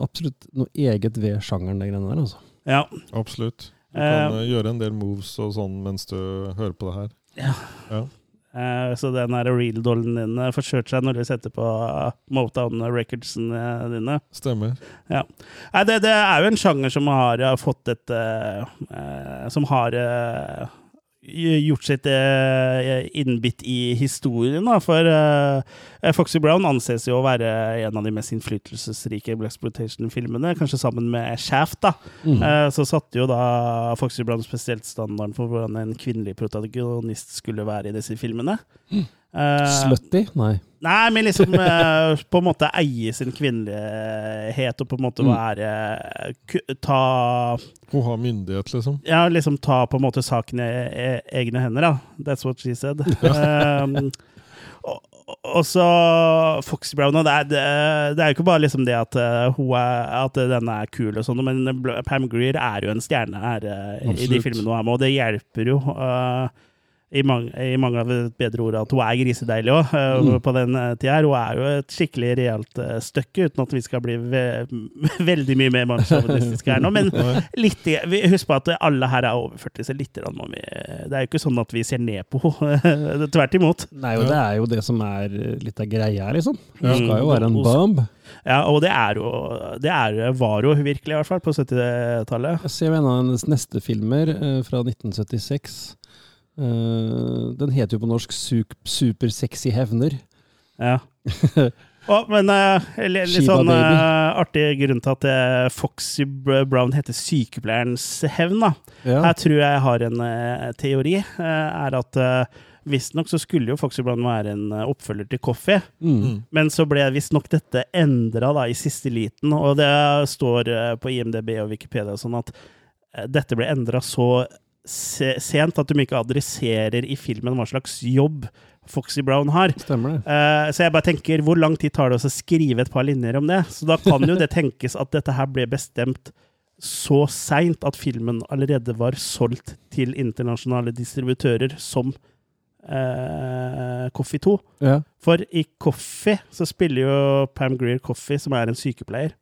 S3: absolutt noe eget ved sjangeren, det greiene der, altså.
S2: Ja.
S4: Absolutt. Du
S2: Eh,
S4: kan eh, gjøre en del moves og sånn mens du hører på det her.
S2: Ja.
S4: Ja.
S2: Uh, så den real-dollen din eh, forkjørte seg når du setter på eh, Motown-recordsene dine.
S4: Stemmer.
S2: Nei, det, det er jo en sjanger som har fått et uh, Som har eh, gjort sitt eh, innbitt i historien, da. For eh, Foxy Brown anses jo å være en av de mest innflytelsesrike Blaxploitation-filmene, kanskje sammen med Shaft, da.
S3: Mm.
S2: Eh, så satte jo da Foxy Brown spesielt standarden for hvordan en kvinnelig protagonist skulle være i disse filmene. Eh,
S3: Slutty? Nei.
S2: Nei, men liksom eh, på en måte eie sin kvinnelighet og på en måte
S3: Mm.
S2: være Ta
S4: Hun har myndighet, liksom.
S2: Ja, liksom ta på en måte saken i e- egne hender, da. That's what she said. um, og, og så Foxy Brown og det, er, det, er jo ikke bare liksom det at, eh, hun er, at den er kul, og sånn, men Pam Greer er jo en stjerne her eh, i de filmene hun er med, og det hjelper jo. eh, i mange, i av et bedre ord at hun er grisedeilig òg,
S3: Mm.
S2: på den eh, tida her. Hun er jo et skikkelig realt støkke, stykke, uten at vi skal bli ve veldig mye mer mannssjåvinistiske her nå. Men litt, husk på at alle her er over 40, så litt må vi Det er jo ikke sånn at vi ser ned på henne. Tvert imot.
S3: Nei, og det er jo det som er eh, litt av greia her, liksom. Hun skal jo være en bomb.
S2: Ja, og det er jo Det er, var jo virkelig, i hvert fall, på 70-tallet.
S3: Jeg ser jo en av hennes neste filmer eh, fra 1976. Eh, den heter jo på norsk Sup- 'Supersexy hevner'.
S2: Ja. oh, men uh, litt, litt sånn eh, artig grunn til at Foxy Brown heter Sykepleierens hevn. da.
S3: Ja.
S2: Her tror jeg har en teori. er at uh, Visstnok så skulle jo Foxy Brown være en oppfølger til Coffee.
S3: Mm.
S2: Men så ble visstnok dette endra i siste liten, og det står på IMDb og Wikipedia sånn at dette ble endra så sent at de ikke adresserer i filmen hva slags jobb Foxy Brown har.
S3: Stemmer det.
S2: Uh, så jeg bare tenker, hvor lang tid tar det å skrive et par linjer om det? Så da kan jo det tenkes at dette her ble bestemt så seint at filmen allerede var solgt til internasjonale distributører som eh, Coffee 2.
S3: Ja.
S2: For i Coffee så spiller jo Pam Greer Coffee, som er en sykepleier.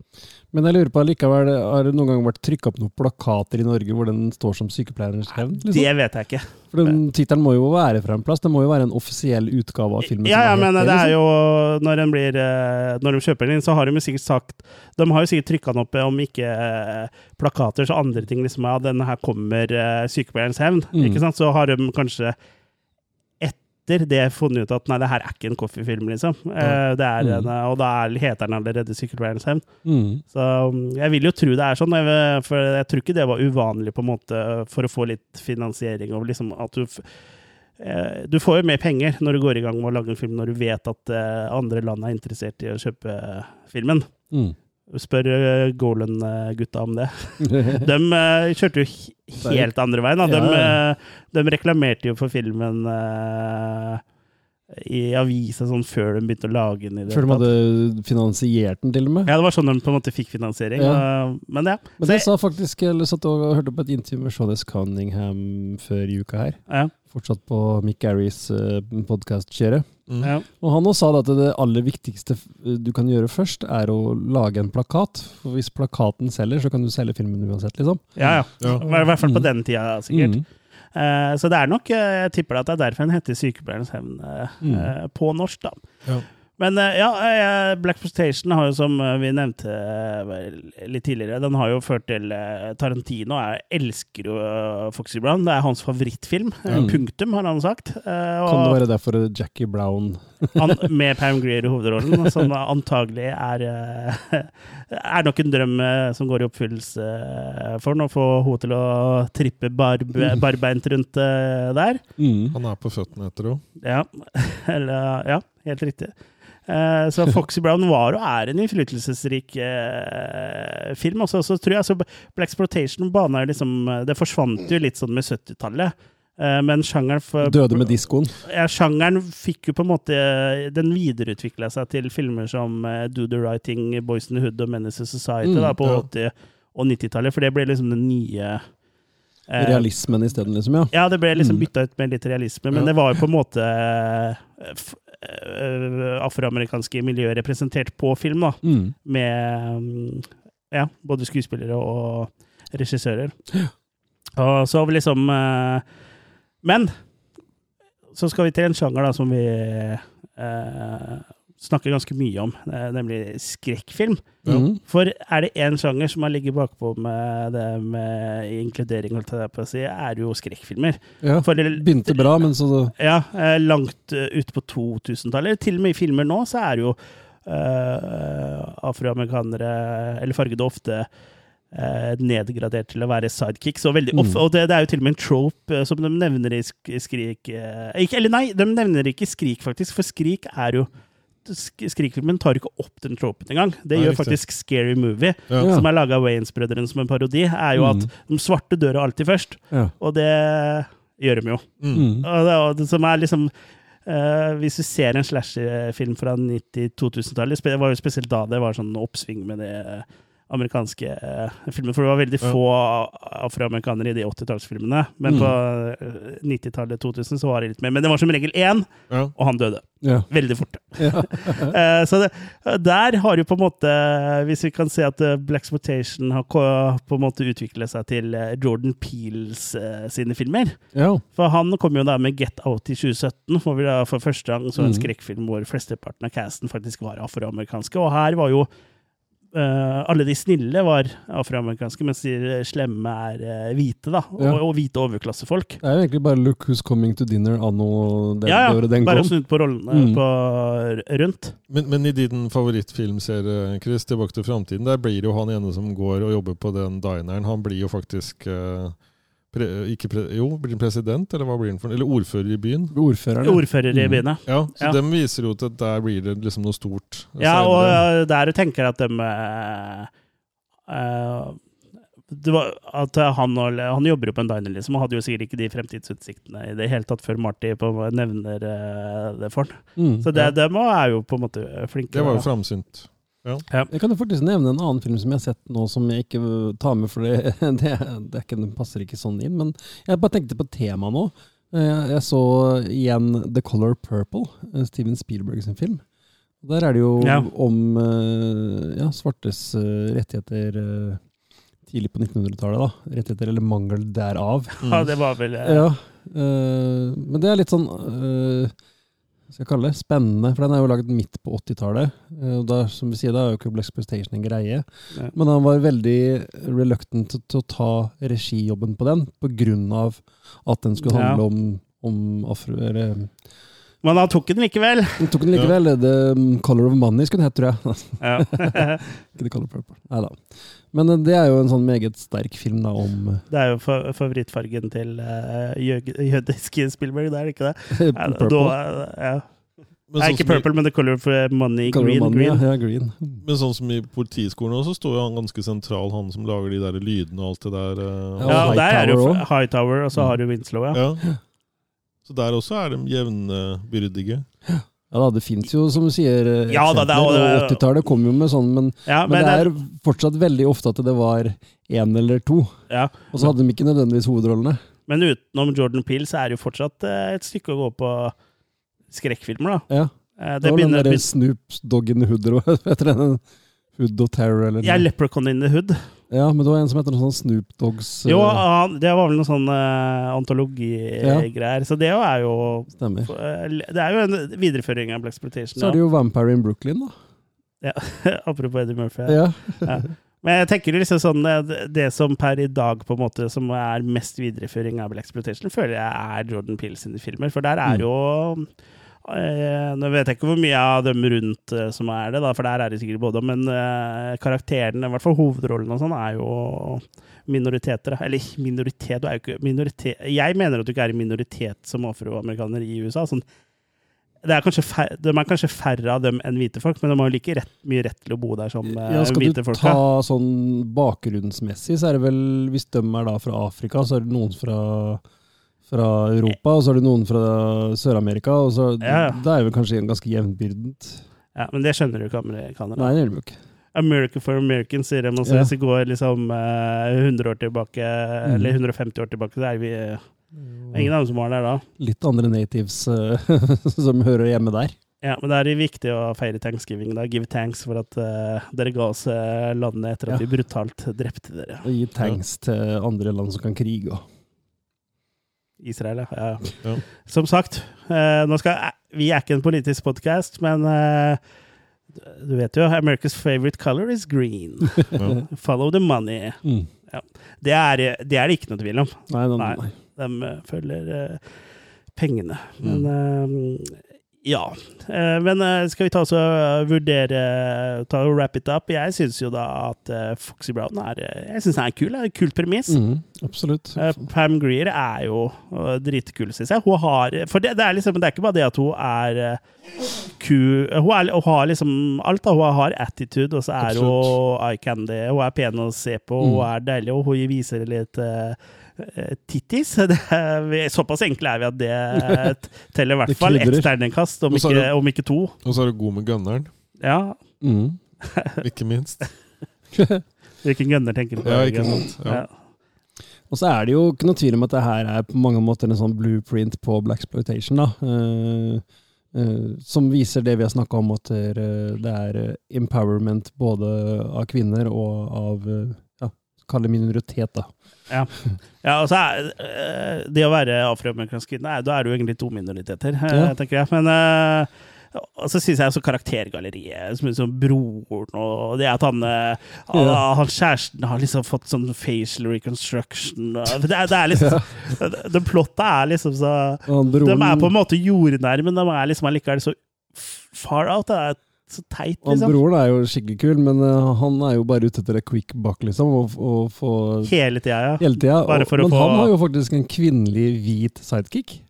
S3: Men jeg lurer på likevel, har det noen gang vært trykka opp noen plakater i Norge hvor den står som sykepleierens hevn? Liksom?
S2: Det vet jeg ikke.
S3: For den tittelen må jo være fra en plass. Det må jo være en offisiell utgave av filmen.
S2: Ja, ja, men
S3: heter
S2: det er
S3: liksom.
S2: jo Når, den blir, eh, når de kjøper den inn, så har de jo sikkert sagt De har jo sikkert trykka den opp, om ikke eh, plakater, så andre ting. liksom, Ja, denne her kommer eh, sykepleierens hevn.
S3: Mm.
S2: ikke sant? Så har de kanskje etter det funnet ut at nei, det her er ikke en Coffee-film, liksom. Ja. det er
S3: Mm.
S2: en, og da er, heter den allerede 'Sykkelveierens hevn.
S3: Mm.
S2: Så um, jeg vil jo tro det er sånn, for jeg tror ikke det var uvanlig på en måte for å få litt finansiering. og liksom at du, eh, du får jo mer penger når du går i gang med å lage en film, når du vet at eh, andre land er interessert i å kjøpe filmen.
S3: Mm.
S2: Spør eh, Golan-gutta om det. De eh, kjørte jo helt andre veien. De,
S3: ja.
S2: eh, de reklamerte jo for filmen i avisa sånn før de begynte å lage den. i det
S3: Før de hadde finansiert den, til og med.
S2: Ja, det var sånn de på en måte fikk finansiering.
S3: Ja.
S2: og- Men ja.
S3: Men det
S2: jeg-
S3: sa faktisk eller satt og hørte på et intervju med Shawnes Cunningham før i uka her.
S2: ja,
S3: Fortsatt på Mick Garris uh, podkast-kjøre.
S4: Mm.
S2: ja.
S3: Og han også sa at det aller viktigste du kan gjøre først, er å lage en plakat. For hvis plakaten selger, så kan du selge filmen uansett, liksom.
S2: ja, ja.
S4: Ja.
S2: I hvert fall på
S3: Mm.
S2: den tida, sikkert.
S3: Mm.
S2: Eh, så det er nok eh, Jeg tipper at det er derfor den heter Sykepleierens hevn eh,
S3: Mm.
S2: på norsk, da.
S4: Ja.
S2: Men eh, ja, eh, Black Prestation har jo, som eh, vi nevnte litt tidligere, den har jo ført til Tarantino jeg elsker jo Foxy Brown. Det er hans favorittfilm.
S3: Mm.
S2: Punktum, har han sagt. Og,
S3: Kan det være derfor Jackie Brown
S2: han, med Pam Greer i hovedrollen, som antagelig er Er nok en drøm som går i oppfyllelse for ham. å få henne til å trippe barb, barbeint rundt der.
S3: mm.
S4: Han er på føttene etter henne.
S2: Ja, eller, ja helt riktig. Eh, så Foxy Brown var og er en innflytelsesrik eh, film. Også, så tror jeg altså, Black Exploitation bana liksom Det forsvant jo litt sånn med 70-tallet. Eh, men sjangeren for,
S3: Døde med diskoen.
S2: ja, sjangeren fikk jo på en måte Den videreutvikla seg til filmer som Do the Right Thing, Boys in the Hood og Menace Society
S3: Mm,
S2: da, på
S4: ja.
S2: 80- og 90-tallet. For det ble liksom den nye eh,
S3: Realismen isteden, liksom, ja.
S2: ja, det ble liksom
S3: Mm.
S2: bytta ut med litt realisme, men
S4: Ja.
S2: det var jo på en måte afroamerikanske miljøer representert på film, da.
S3: Mm.
S2: Med mm, ja, både skuespillere og regissører. Og så har vi liksom eh, Men så skal vi til en sjanger da som vi eh, snakker ganske mye om, eh, nemlig skrekkfilm.
S3: Mm.
S2: For er det én sjanger som har ligget bakpå med det med inkludering, holdt jeg på å si, er det jo skrekkfilmer.
S3: ja.
S2: For
S3: Begynte bra, men så
S2: ja, eh, langt uh, ute på 2000-tallet. Til og med i filmer nå så er det jo uh, afroamerikanere, eller fargede, ofte eh, nedgradert til å være sidekicks. Og, veldig,
S3: Mm.
S2: og det, det er jo til og med en trope eh, som de nevner i Skrik eh, ikke, Eller nei, de nevner ikke Skrik, faktisk, for Skrik er jo Skrikfilmen tar ikke opp den tropen engang. Det
S4: Nei,
S2: gjør
S4: riktig.
S2: faktisk Scary Movie,
S4: Ja.
S2: Som er laga av Waynes-brødrene som en parodi. er jo
S3: Mm.
S2: at de svarte dør alltid først,
S3: ja.
S2: og det gjør de jo.
S4: Mm.
S3: Mm.
S2: Og det, og det som er liksom uh, Hvis du ser en slasherfilm fra 90-2000-tallet, det var jo spesielt da det var sånn oppsving med det. Amerikanske uh, filmer. For det var veldig få afroamerikanere i de 80-tallsfilmene. Men
S3: Mm.
S2: på eh, 90-tallet, 2000, så var det litt mer. Men det var som regel én,
S4: Ja.
S2: og han døde.
S3: Ja.
S2: Veldig fort.
S3: Ja.
S2: uh, så det, der har jo på en måte Hvis vi kan se at eh, Black Exploitation har på en måte utviklet seg til eh, Jordan Peels uh, sine filmer.
S3: ja.
S2: For han kom jo da med Get Out i 2017, hvor vi da for første gang så en
S3: Mhm.
S2: skrekkfilm hvor flesteparten av casten faktisk var afroamerikanske. Og her var jo eh, alle de snille var afroamerikanske, mens de slemme er uh, hvite, da. Og,
S3: Ja.
S2: og hvite overklassefolk.
S3: Det er jo egentlig bare 'Look Who's Coming to Dinner' anno det,
S2: Ja,
S3: året
S2: ja.
S3: den
S2: Bare
S3: kom.
S2: snudd på rollene
S3: Mm.
S2: på, rundt.
S4: Men, men i din favorittfilmserie, Chris, 'Tilbake til framtiden', der blir jo han ene som går og jobber på den dineren, han blir jo faktisk eh, pre, ikke pre, Jo, blir han president, eller hva blir han for Eller ordfører i byen?
S3: Ordfører.
S2: Ordfører i
S3: Mm.
S4: Ja, så
S2: Ja.
S4: dem viser jo til at der blir det liksom noe stort.
S2: Ja, og
S4: senere.
S2: eh, der tenker at dem det var at han, og, han jobber jo på en diner, liksom, og hadde jo sikkert ikke de fremtidsutsiktene i det hele tatt før Marty på, nevner eh, det for han.
S3: Mm.
S2: Så det, dem er jo på en måte flinke.
S4: Det var jo
S2: da.
S4: Ja.
S3: Jeg kan jo faktisk nevne en annen film som jeg har sett nå, som jeg ikke tar med, for det, det, det, er ikke, den passer ikke sånn inn. Men jeg bare tenkte på temaet nå. Eh, Jeg så igjen The Color Purple, eh, Steven Spielberg sin film. Der er det jo
S2: Ja.
S3: om eh, ja, svartes rettigheter tidlig på 1900-tallet. da. Rettigheter eller mangel derav.
S2: Ja, det var vel
S3: Ja, eh, men det er litt sånn eh, skal jeg kalle det, spennende, for den er jo laget midt på 80-tallet. eh, og da, som vi sier, da er jo Black Exploitation en greie.
S2: Ja.
S3: Men han var veldig reluctant til, å ta regijobben på den, på grunn av at den skulle
S2: Ja.
S3: handle om, om afro... Eller,
S2: Men han tok den likevel!
S3: den tok den likevel. The um, Color of Money skulle den hett, tror jeg.
S2: Ja.
S3: ikke The Color Purple. Nei da. Men eh, det er jo en sånn meget sterk film da, om
S2: Det er jo favorittfargen til uh, jødiske Spielberg, det er det ikke det?
S3: Purple.
S2: Da, ja.
S4: Men sånn
S2: ikke
S4: purple, i-
S2: men the color for money.
S3: Color
S2: Green.
S3: Money,
S2: green.
S3: Ja, ja, green.
S4: Men sånn som i Politiskolen også, så står jo han ganske sentral, han som lager de der lydene og alt det der. Uh,
S3: Ja, og
S2: der er jo
S3: Hightower,
S2: og så har du Winslow, ja.
S4: ja. Så der også er de jevnbyrdige.
S3: Ja da, det fins jo, som du sier, eh,
S2: Ja er-
S3: eksempler, og 80-tallet kom jo med sånn, men,
S2: ja
S3: men, det er fortsatt veldig ofte at det var én eller to.
S2: ja.
S3: Og så hadde de ikke nødvendigvis hovedrollene.
S2: Men utenom Jordan Peele så er det jo fortsatt eh, et stykke å gå på skrekkfilmer, da.
S3: Ja.
S2: Eh,
S3: Det
S2: Det
S3: var den
S2: begynner,
S3: derre Snoop Dogg in the Hood, eller hva heter den? Hood og Terror, eller
S2: Ja,
S3: noe.
S2: Leprechaun in the Hood.
S3: Ja, men det var en som heter noe sånn Snoop Dogs eh,
S2: Jo, han, det var vel noen sånn uh, antologigreier. Så det er jo
S3: Stemmer.
S2: eh, Det er jo en videreføring av Black Exploitation.
S3: Så er det jo Vampire in Brooklyn, da.
S2: Ja. Apropos Eddie Murphy.
S3: Ja.
S2: Men jeg tenker liksom sånn eh, det- Det som per i dag på en måte som er mest videreføring av Black Exploitation, føler jeg er Jordan Peele sine filmer. For der er
S3: Mm.
S2: Eh, Nå vet jeg ikke hvor mye av dem rundt eh, som er det, da, for der er det sikkert både Men eh, karakterene, i hvert fall hovedrollene og sånn, er jo minoriteter. Eller minoritet, du er jo ikke minoritet Jeg mener at du ikke er en minoritet som afroamerikaner i USA. sånn det er kanskje færre, de er kanskje færre av dem enn hvite folk, men de har jo like rett, mye rett til å bo der som hvite
S3: folk. skal du ta sånn bakgrunnsmessig, så er det vel Hvis de er da fra Afrika, så er det noen fra, fra Europa, og så er det noen fra Sør-Amerika. og så
S2: Ja.
S3: Da er det vel kanskje ganske jevnbyrdent.
S2: Ja, men det skjønner du ikke amerikanere.
S3: Nei, det gjør de ikke.
S2: America for Americans, sier de. Altså,
S3: Ja.
S2: hvis vi går liksom eh, 100 år tilbake,
S3: Mm.
S2: eller 150 år tilbake, så er vi eh, ingen dem som var der da.
S3: Litt andre natives eh, som hører hjemme der.
S2: Ja, Men det er viktig å feire thanksgiving. da. Give thanks for at uh, dere ga oss eh, landet etter at
S3: Ja.
S2: vi brutalt drepte dere.
S3: Og gi tanks til andre land som kan krige. og-
S2: Israel, ja. ja.
S4: Ja.
S2: Som sagt, eh, nå skal, vi er ikke en politisk podkast, men eh, du vet jo, America's favorite color is green.
S4: Ja.
S2: Follow the money.
S3: Mm.
S2: Det er, det er det ikke noe tvil om.
S3: Nei, nei,
S2: Nei.
S3: nei.
S2: De eh, følger eh, pengene. Men eh, ja. Eh, men eh, skal vi ta oss og vurdere ta og wrap it up? Jeg syns jo da at eh, Foxy Brown er eh, Jeg synes han er kul. Er et kult premiss.
S3: Mm, absolutt.
S2: Eh, Pam Greer er jo dritkul, syns jeg. Hun har For det, det, er liksom, det er ikke bare det at hun er kul. Hun, er, hun har liksom alt. da. Hun har attitude, og så er hun eye candy. Hun er pen å se på, hun
S3: Mm.
S2: er deilig, og hun viser litt uh, tittis. Er, såpass enkle er vi at det teller i hvert fall ett terningkast, om, om ikke to.
S4: Og så er du god med gunneren,
S2: Ja.
S3: Mm.
S4: ikke minst.
S2: Hvilken gunner tenker du på?
S4: Ja, ikke sant. Ja.
S3: Og så er det jo ikke noe tvil om at det her er på mange måter en sånn blueprint på blaxploitation, da. Uh, eh, som viser det vi har snakka om, at det er- er eh, empowerment både av kvinner og av eh, ja, Kall det minoritet, da.
S2: Ja. ja, og så er eh, det å være afroamerikansk kvinne, da er du egentlig to minoriteter, eh,
S3: Ja.
S2: tenker jeg. Men uh, og så syns jeg også karaktergalleriet, som, som broren og det at han,
S3: Ja.
S2: han kjæresten har liksom fått sånn facial reconstruction det, er, det er liksom det, Den plotta er liksom så
S3: han
S2: De er på en måte jordnære, men de er liksom allikevel så far out. Det er så teit,
S3: Han
S2: liksom.
S3: broren er jo skikkelig kul, men uh, han er jo bare ute etter et quick buck, liksom. Og, og få
S2: Hele tida, ja.
S3: hele tida. Og- Men
S2: få-
S3: han har jo faktisk en kvinnelig hvit sidekick.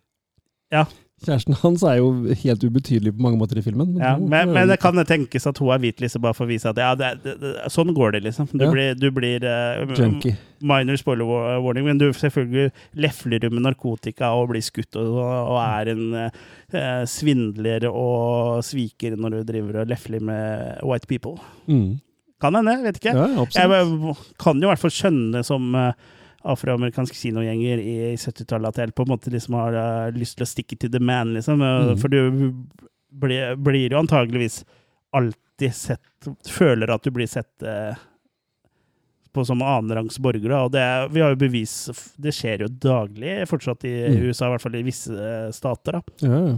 S2: Ja.
S3: Kjæresten hans er jo helt ubetydelig på mange måter i filmen.
S2: Ja,
S3: hun-
S2: men, men det kan tenkes at hun er hvit, liksom, bare for å vise at ja, det, det, det, sånn går det, liksom. Du
S3: Ja.
S2: blir, du blir uh,
S3: Junkie.
S2: Minor spoiler warning, men du selvfølgelig lefler du med narkotika og blir skutt og, og er en uh, svindler og sviker når du driver og lefler med white people.
S3: Mm.
S2: Kan hende, vet ikke.
S3: Ja,
S2: Jeg bare kan jo i hvert fall skjønne som eh, afroamerikansk kinogjenger i 70-tallet at jeg på en måte liksom har eh, lyst til å stikke til the man, liksom. Eh,
S3: Mhm.
S2: For du blir, blir jo antageligvis alltid sett Føler at du blir sett eh, på som annenrangs borgere. Og det, vi har jo bevis Det skjer jo daglig fortsatt i
S3: Mm.
S2: USA, i hvert fall i visse eh, stater. da.
S3: Ja, ja.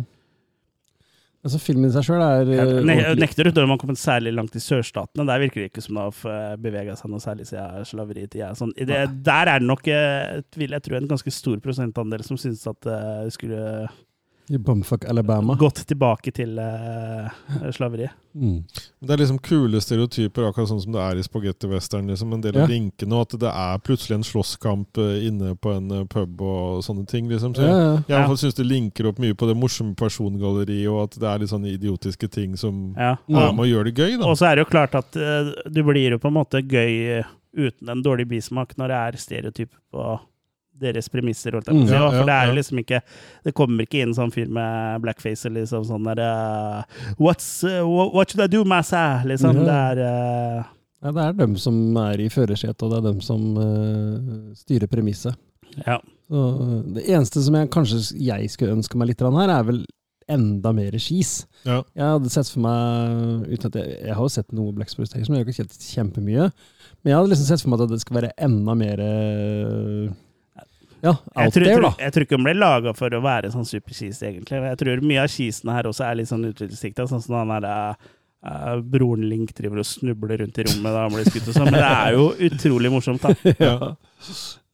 S3: Altså, filmen i seg sjøl er eh,
S2: ne
S3: ordentlig-
S2: nekter ut når man kommer særlig langt i sørstatene. Der virker det ikke som det har bevega seg noe særlig siden slaveriet. Sånn, det, der er det nok, eh, vil jeg tro, en ganske stor prosentandel som syns at eh, det skulle
S3: I Bumfuck Alabama.
S2: gått tilbake til uh, slaveriet.
S3: Mm.
S4: Det er liksom kule stereotyper, akkurat sånn som det er i spagetti-western. Liksom. En del
S3: Ja.
S4: av linkene, og at det er plutselig en slåsskamp eh, inne på en eh, pub og sånne ting. Liksom. Så
S3: Ja,
S4: jeg,
S3: ja.
S4: jeg hvert syns det linker opp mye på det morsomme persongalleriet, og at det er litt sånne idiotiske ting som
S2: Ja.
S4: er med å gjøre det gøy. Da.
S2: Og så er det jo klart at uh, du blir jo på en måte gøy uten en dårlig bismak når det er stereotyper på deres premisser. holdt jeg
S4: Mm. Ja,
S2: For det er
S4: ja,
S2: jo liksom ikke Det kommer ikke inn sånn fyr med blackface eller liksom sånn der uh, What's, uh, what, should I do, massa? Liksom.
S3: Ja.
S2: Det er uh,
S3: Ja, det er dem som er i førersetet, og det er dem som styrer premisset.
S2: Ja.
S3: Så, det eneste som jeg kanskje jeg skulle ønske meg litt her, er vel enda mer skis.
S4: Ja.
S3: Jeg hadde sett for meg uten at jeg, jeg har jo sett noe Black Exploitation, men jeg har ikke sett kjempemye. Men jeg hadde liksom sett for meg at det skal være enda mer ja,
S2: jeg,
S3: out
S2: tror,
S3: there, da.
S2: jeg tror ikke den ble laga for å være sånn supercheese, egentlig. Jeg tror mye av kisten her også er litt sånn utviklingsdikta, sånn som han der uh, broren Link driver og snubler rundt i rommet da han blir skutt og sånn. Men det er jo utrolig morsomt, da.
S3: ja.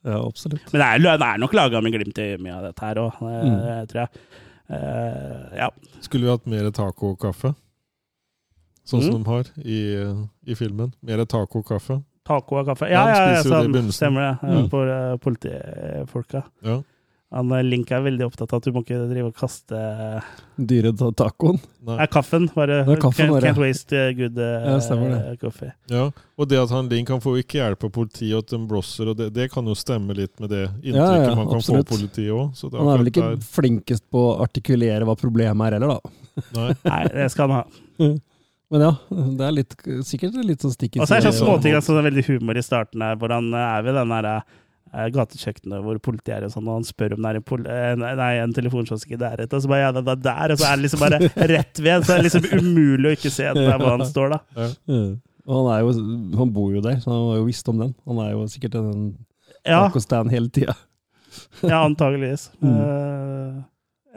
S3: ja, absolutt.
S2: Men det er, det er nok laga med glimt i øyet mye av dette her òg,
S3: Mm.
S2: tror jeg. Uh, ja.
S4: Skulle vi hatt mer taco og kaffe? Sånn som
S2: Mm.
S4: de har i, i filmen. Mer taco og kaffe.
S2: Taco og kaffe.
S4: Ja,
S2: Ja, ja, sånn, stemmer det. eh,
S3: Mm.
S2: For uh, politifolka.
S4: Ja.
S2: Han eh, Link er veldig opptatt av at du må ikke drive og kaste
S3: Dyre ta- tacoen.
S4: Nei.
S2: Nei, kaffen. Bare
S3: Nei, kaffen bare.
S2: can't waste eh, good eh,
S3: Ja, stemmer det.
S2: coffee.
S4: Ja, og det at han Link han får ikke hjelp av politiet, og at de blåser, og det, det kan jo stemme litt med det inntrykket
S3: Ja, ja,
S4: man kan
S3: absolutt.
S4: få av politiet òg.
S3: Han er vel ikke flinkest på å artikulere hva problemet er heller, da.
S4: Nei.
S2: Nei, det skal han ha.
S3: Men ja, det er litt, sikkert litt sånn stikk i
S2: Og så er det sånn småting, altså, er veldig humor i starten her, Hvordan eh, er vi den derre eh, gatekjøkkenet hvor politiet er og sånn, og han spør om det er en, pol eh, nei, en telefonkiosk i nærheten, og så bare ja, det er der, og så er det liksom bare rett ved, så det er liksom umulig å ikke se der hvor han står, da.
S3: Ja. Og han, er jo, han bor jo der, så han har jo visst om den. Han er jo sikkert en
S2: Ja,
S3: tacostand hele tida.
S2: ja antageligvis.
S3: Mm.
S2: Eh,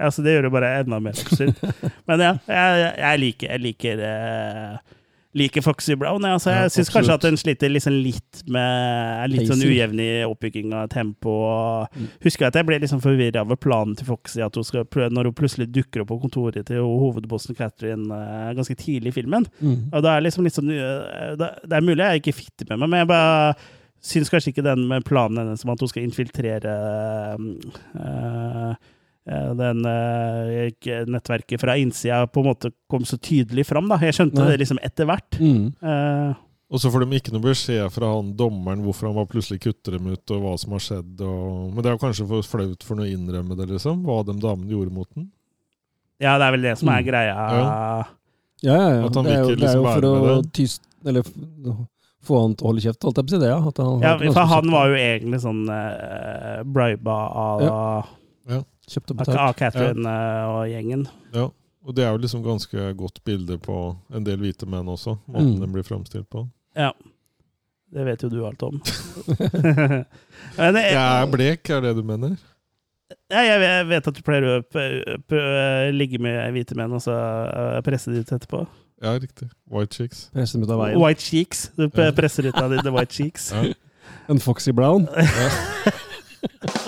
S2: ja, så det gjør det bare enda mer absurd. Men ja, jeg, jeg liker, jeg liker uh, liker Foxy Brown. Ja. Altså, jeg
S4: Ja,
S2: syns kanskje at den sliter liksom litt med er Litt sånn ujevn i oppbygging av tempo.
S3: Mm.
S2: Husker at jeg ble liksom forvirra over planen til Foxy, at hun skal prøve, når hun plutselig dukker opp på kontoret til hovedbossen Catherine uh, ganske tidlig i filmen.
S3: Mm.
S2: Og det er liksom litt sånn uh, Det det er mulig jeg ikke fitter med meg, men jeg bare syns kanskje ikke den med planen hennes som at hun skal infiltrere øh, den øh, nettverket fra innsida, på en måte kom så tydelig fram. da. Jeg skjønte
S3: Nei.
S2: det liksom etter hvert.
S3: Mm.
S2: Uh,
S4: Og så får de ikke noe beskjed fra han dommeren hvorfor han var plutselig kutter dem ut, og hva som har skjedd. Og... Men det er jo kanskje for flaut for noe å innrømme det, liksom. Hva de damene gjorde mot den.
S2: ja, det er vel det som er
S3: Mm.
S2: greia.
S4: Ja.
S3: Ja, ja, ja.
S4: At han
S3: Det er jo,
S4: ikke
S3: det er jo
S4: liksom
S3: for å tyst Eller få han til å holde kjeft, holdt jeg på å si det, ja. At han,
S2: Ja, for han var jo egentlig sånn uh, briba av,
S3: Kjøpt og betalt.
S2: av Catherine ja. og gjengen.
S4: Ja. Og det er jo liksom ganske godt bilde på en del hvite menn også, måten
S3: Mm.
S4: den blir framstilt på.
S2: Ja. Det vet jo du alt om. Men det,
S4: Jeg er blek, er det du mener?
S2: Ja, jeg vet- at du pleier å p- ligge med hvite menn og så eh, presse de ut etterpå.
S4: Ja, riktig. White cheeks.
S3: Presse dem ut av veien.
S2: White cheeks. Du presser ut av dine the white cheeks.
S4: Ja.
S3: En Foxy Brown.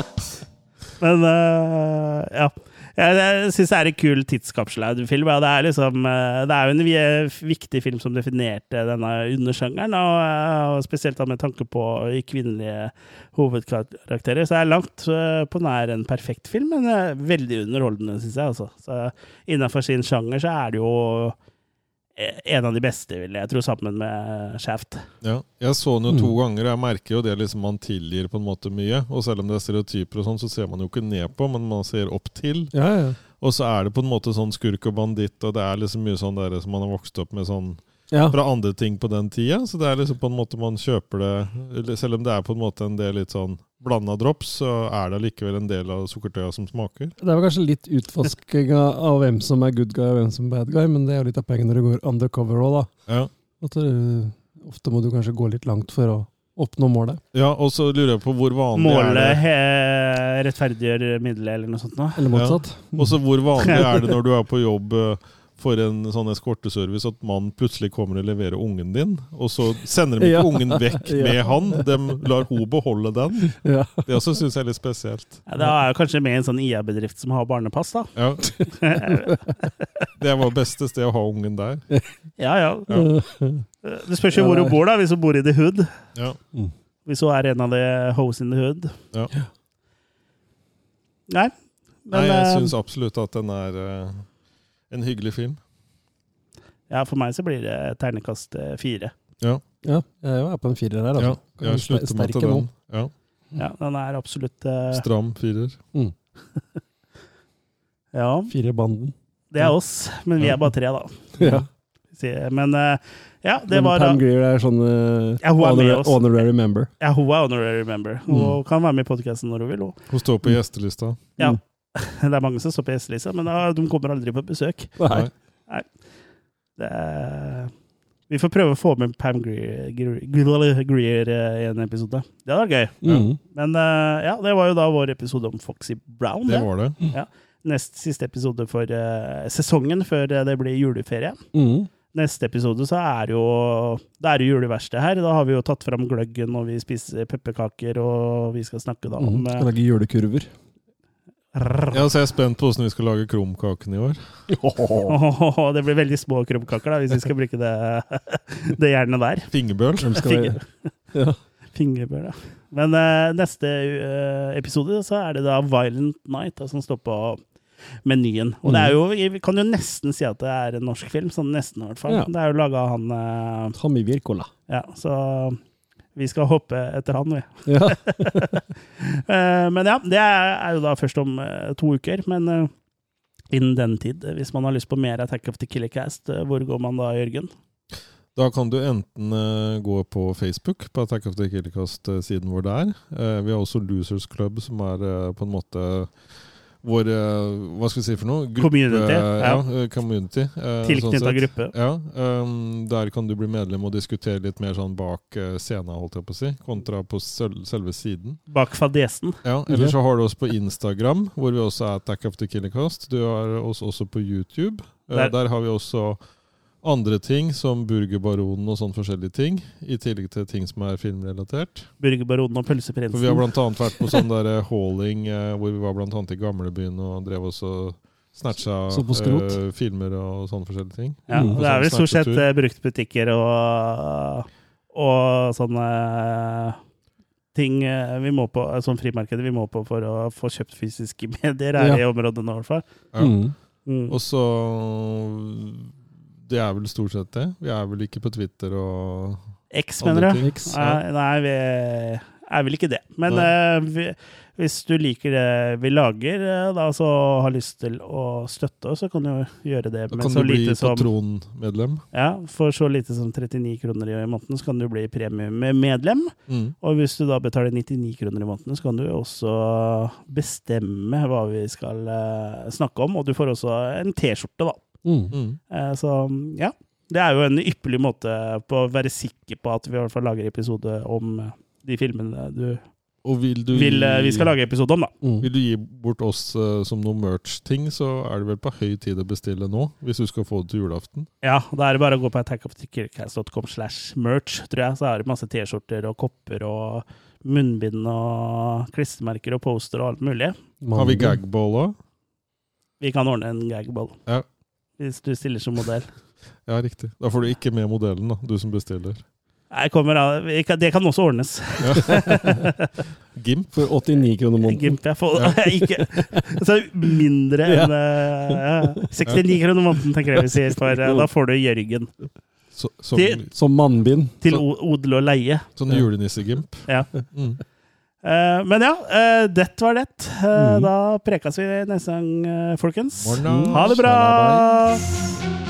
S2: Men uh, ja. Jeg, jeg syns det er en kul tidskapselfilm. Ja, det, er liksom, eh, det er jo en viktig film som definerte denne undersjangeren, og, eh, og spesielt med tanke på kvinnelige hovedkarakterer. Så det er langt på nær en perfekt film, men veldig underholdende, syns jeg. Altså. Så Innenfor sin sjanger så er det jo en av de beste, vil jeg tro, sammen med Shaft.
S4: Ja, jeg så den jo to
S3: Mm.
S4: ganger, og jeg merker jo det liksom man tilgir på en måte mye. Og selv om det er stereotyper og sånn, så ser man jo ikke ned på, men man ser opp til.
S3: Ja, ja.
S4: Og så er det på en måte sånn skurk og banditt, og det er liksom mye sånn der som man har vokst opp med sånn
S3: ja.
S4: fra andre ting på den tida. Så det er liksom på en måte man kjøper det Selv om det er på en måte en del litt sånn blanda drops, så er det allikevel en del av sukkertøya som smaker.
S3: Det er vel kanskje litt utfasking av hvem som er good guy og hvem som er bad guy, men det er jo litt av poenget når du går undercover òg, da.
S4: Ja.
S3: At du, ofte må du kanskje gå litt langt for å oppnå målet.
S4: ja, og så lurer jeg på hvor vanlig er det
S2: Målet rettferdiggjør middelet, eller noe sånt. nå.
S3: Eller motsatt.
S4: Og så hvor vanlig er det når du er på jobb eh, for en sånn eskorteservice at mannen plutselig kommer og leverer ungen din, og så sender de ikke
S3: Ja.
S4: ungen vekk
S3: Ja.
S4: med han, de lar hun beholde den.
S3: Ja.
S4: Det også syns jeg er litt spesielt.
S2: Ja, det er jo kanskje med en sånn IA-bedrift som har barnepass, da.
S4: Ja, Det var beste sted å ha ungen der.
S2: ja, ja.
S4: Ja.
S2: Det spørs jo hvor hun bor, da. Hvis hun bor i The Hood.
S4: Ja.
S2: Hvis hun er en av de hoes in the hood.
S4: Ja.
S2: Nei. Men
S4: Nei, jeg
S2: eh,
S4: syns absolutt at den er eh, en hyggelig film.
S2: ja, for meg så blir det ternekast eh, fire.
S3: ja, jeg er jo på en firer her,
S4: Ja,
S3: altså.
S4: jeg slutter meg til den. Ja.
S2: Ja, den er absolutt uh...
S4: Stram firer.
S2: Ja,
S3: Firerbanden.
S2: det er oss. Men vi er bare tre, da.
S3: Ja.
S2: Men uh, ja, det
S3: Men
S2: var
S3: Pam Greer er sånn uh,
S2: Ja, hun er med oss.
S3: honorary member.
S2: Ja, hun er honorary member. Hun kan være med i podkasten når hun vil. Hun.
S4: Hun står på gjestelista.
S2: Ja.
S3: Mm.
S2: Det er mange som står på gjestelista, men da, de kommer aldri på besøk.
S3: Nei.
S2: Det er, vi får prøve å få med Pam Greer, Greer, Greer eh, i en episode. Det hadde vært gøy.
S3: Mm.
S2: Men eh, ja, det var jo da vår episode om Foxy Brown.
S4: Det
S2: Det.
S4: var det.
S2: Nest siste episode for eh, sesongen før det blir juleferie.
S3: Mm.
S2: Neste episode så er jo Det er jo juleverksted her. Da har vi jo tatt fram gløggen, og vi spiser pepperkaker, og vi skal snakke da om
S3: Mm.
S2: eh,
S3: Skal lage julekurver.
S4: Ja, så jeg er spent på hvordan vi skal lage krumkakene i år.
S2: Oh. Det blir veldig små krumkaker da, hvis vi skal bruke det, det jernet der.
S4: Fingerbøl.
S3: Være ja.
S2: Fingerbøl, ja. Men uh, neste uh, episode så er det da Violent Night da, som står på menyen. Og det er jo, vi kan jo nesten si at det er en norsk film, sånn nesten i hvert fall.
S3: Ja.
S2: Det er jo laga av han uh,
S3: Tommy Wirkola.
S2: Ja, så vi skal hoppe etter han, vi.
S3: Ja.
S2: Eh, men ja, det er, jo da først om eh, to uker. Men eh, innen den tid, hvis man har lyst på mer Attack of the Killer Cast, hvor går man da, Jørgen?
S4: Da kan du enten gå på Facebook, på Attack of the Killer Cast-siden vår der. Eh, vi har også Losers Club, som er på en måte vår eh, Hva skal vi si for noe?
S2: Community,
S4: ja.
S2: ja.
S4: eh, community. eh,
S2: Tilknytta
S4: sånn
S2: gruppe.
S4: Ja, um, Der kan du bli medlem og diskutere litt mer sånn bak scenen, holdt jeg på å si, kontra på selve siden.
S2: Bak fadesen.
S4: Ja, Eller så har du oss på Instagram, hvor vi også er Attack of the Killercast. Du har oss også på YouTube. Eh,
S2: Der-
S4: der har vi også andre ting, som Burgerbaronen og sånne forskjellige ting. I tillegg til ting som er filmrelatert.
S2: Burgerbaronen og
S4: For
S2: Pølseprinsen.
S4: vi har blant annet vært på sånn der eh, hauling, eh, hvor vi var blant annet i gamlebyen og drev oss og snatcha eh, filmer og sånne forskjellige ting.
S2: Ja,
S3: Mm.
S2: det er vel stort sett uh, bruktbutikker og, og sånne ting vi må på, sånn frimarkedet vi må på for å få kjøpt fysiske medier er
S3: Ja.
S2: i området nå, i hvert fall.
S4: Ja.
S3: Mm.
S2: Mm.
S4: Og så Det er vel stort sett det. Vi er vel ikke på Twitter og
S2: X, mener du?
S3: X,
S2: Nei, nei, vi er vel ikke det. Men eh, vi, hvis du liker det vi lager, eh, da, så har lyst til å støtte oss, så kan du gjøre det
S4: Da kan
S2: så
S4: du bli patronmedlem.
S2: ja, For så lite som 39 kroner i måneden, så kan du bli premiemedlem.
S4: Mm.
S2: Og hvis du da betaler 99 kroner i måneden, så kan du også bestemme hva vi skal uh, snakke om. Og du får også en T-skjorte, da.
S3: Mm.
S4: Mm.
S2: Eh, så ja. Det er jo en ypperlig måte på å være sikker på at vi i hvert fall lager episode om eh, de filmene du
S4: Og vil du
S2: vil gi, vi skal lage episode om, da.
S3: Mm.
S4: Vil du gi bort oss uh, som noe merch-ting, så er det vel på høy tid å bestille nå, hvis du skal få det til julaften.
S2: Ja, da er det bare å gå på attackofthekillcast.com slash merch, tror jeg. Så er det masse T-skjorter og kopper og munnbind og klistremerker og poster og alt mulig.
S4: Har vi gagball òg?
S2: Vi kan ordne en gagball.
S4: Ja.
S2: Hvis du stiller som modell.
S4: Ja, riktig. Da får du ikke med modellen, da, du som bestiller.
S2: Jeg kommer av, det kan også ordnes.
S4: Gimp.
S3: For 89 kroner måneden.
S2: Gimp, jeg får ikke altså, Mindre enn eh, ja. 69 kroner måneden, tenker jeg vi sier. For eh, da får du Jørgen
S4: Så, som,
S3: Som mannbind.
S2: til odel og leie.
S4: sånn julenissegimp.
S2: Ja.
S4: Mm.
S2: Eh, men ja, uh, det var det. Eh,
S3: Mm.
S2: Da prekes vi neste gang, eh, folkens. Ha det bra!